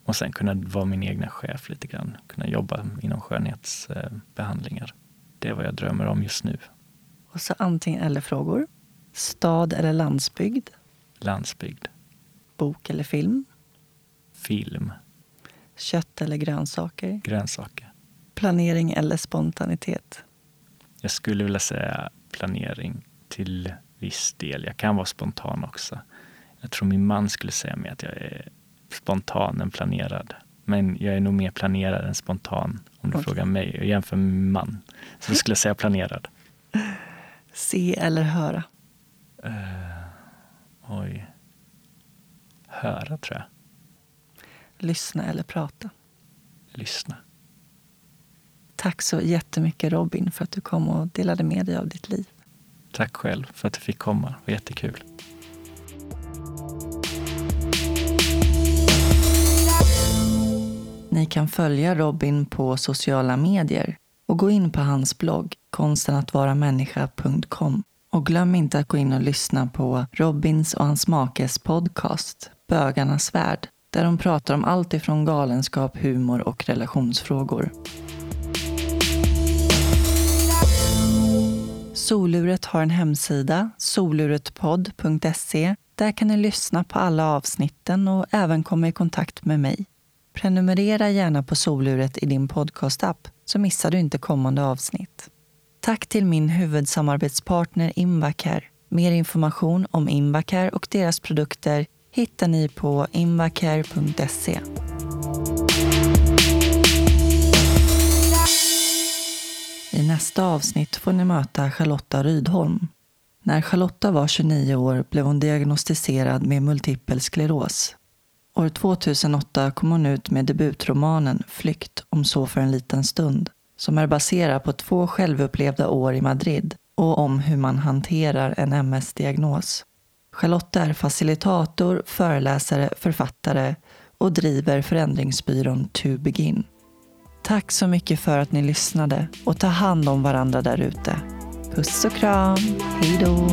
och sen kunna vara min egna chef lite grann. Kunna jobba inom skönhetsbehandlingar. Det är vad jag drömmer om just nu.
Och så antingen eller-frågor. Stad eller landsbygd?
Landsbygd.
Bok eller film?
Film.
Kött eller grönsaker?
Grönsaker.
Planering eller spontanitet?
Jag skulle vilja säga planering till viss del. Jag kan vara spontan också. Jag tror min man skulle säga mig att jag är spontan än planerad. Men jag är nog mer planerad än spontan om du okay. frågar mig. Jag jämför med min man. Så skulle jag säga planerad.
Se eller höra?
Uh, oj. Höra, tror jag.
Lyssna eller prata?
Lyssna.
Tack så jättemycket Robin för att du kom och delade med dig av ditt liv.
Tack själv för att du fick komma. Det var jättekul.
Ni kan följa Robin på sociala medier och gå in på hans blogg konstenatvaramänniska.com. Och glöm inte att gå in och lyssna på Robins och hans makes podcast Bögarnas värld där de pratar om allt ifrån galenskap, humor och relationsfrågor. Soluret har en hemsida, soluretpodd.se. Där kan ni lyssna på alla avsnitten och även komma i kontakt med mig. Prenumerera gärna på Soluret i din podcastapp så missar du inte kommande avsnitt. Tack till min huvudsamarbetspartner Invacare. Mer information om Invacare och deras produkter hittar ni på invacare.se. I nästa avsnitt får ni möta Charlotta Rydholm. När Charlotta var 29 år blev hon diagnostiserad med multipel skleros. År 2008 kom hon ut med debutromanen Flykt om så för en liten stund som är baserad på två självupplevda år i Madrid och om hur man hanterar en MS-diagnos. Charlotte är facilitator, föreläsare, författare och driver förändringsbyrån To Begin. Tack så mycket för att ni lyssnade och ta hand om varandra där ute. Puss och kram. Hej då.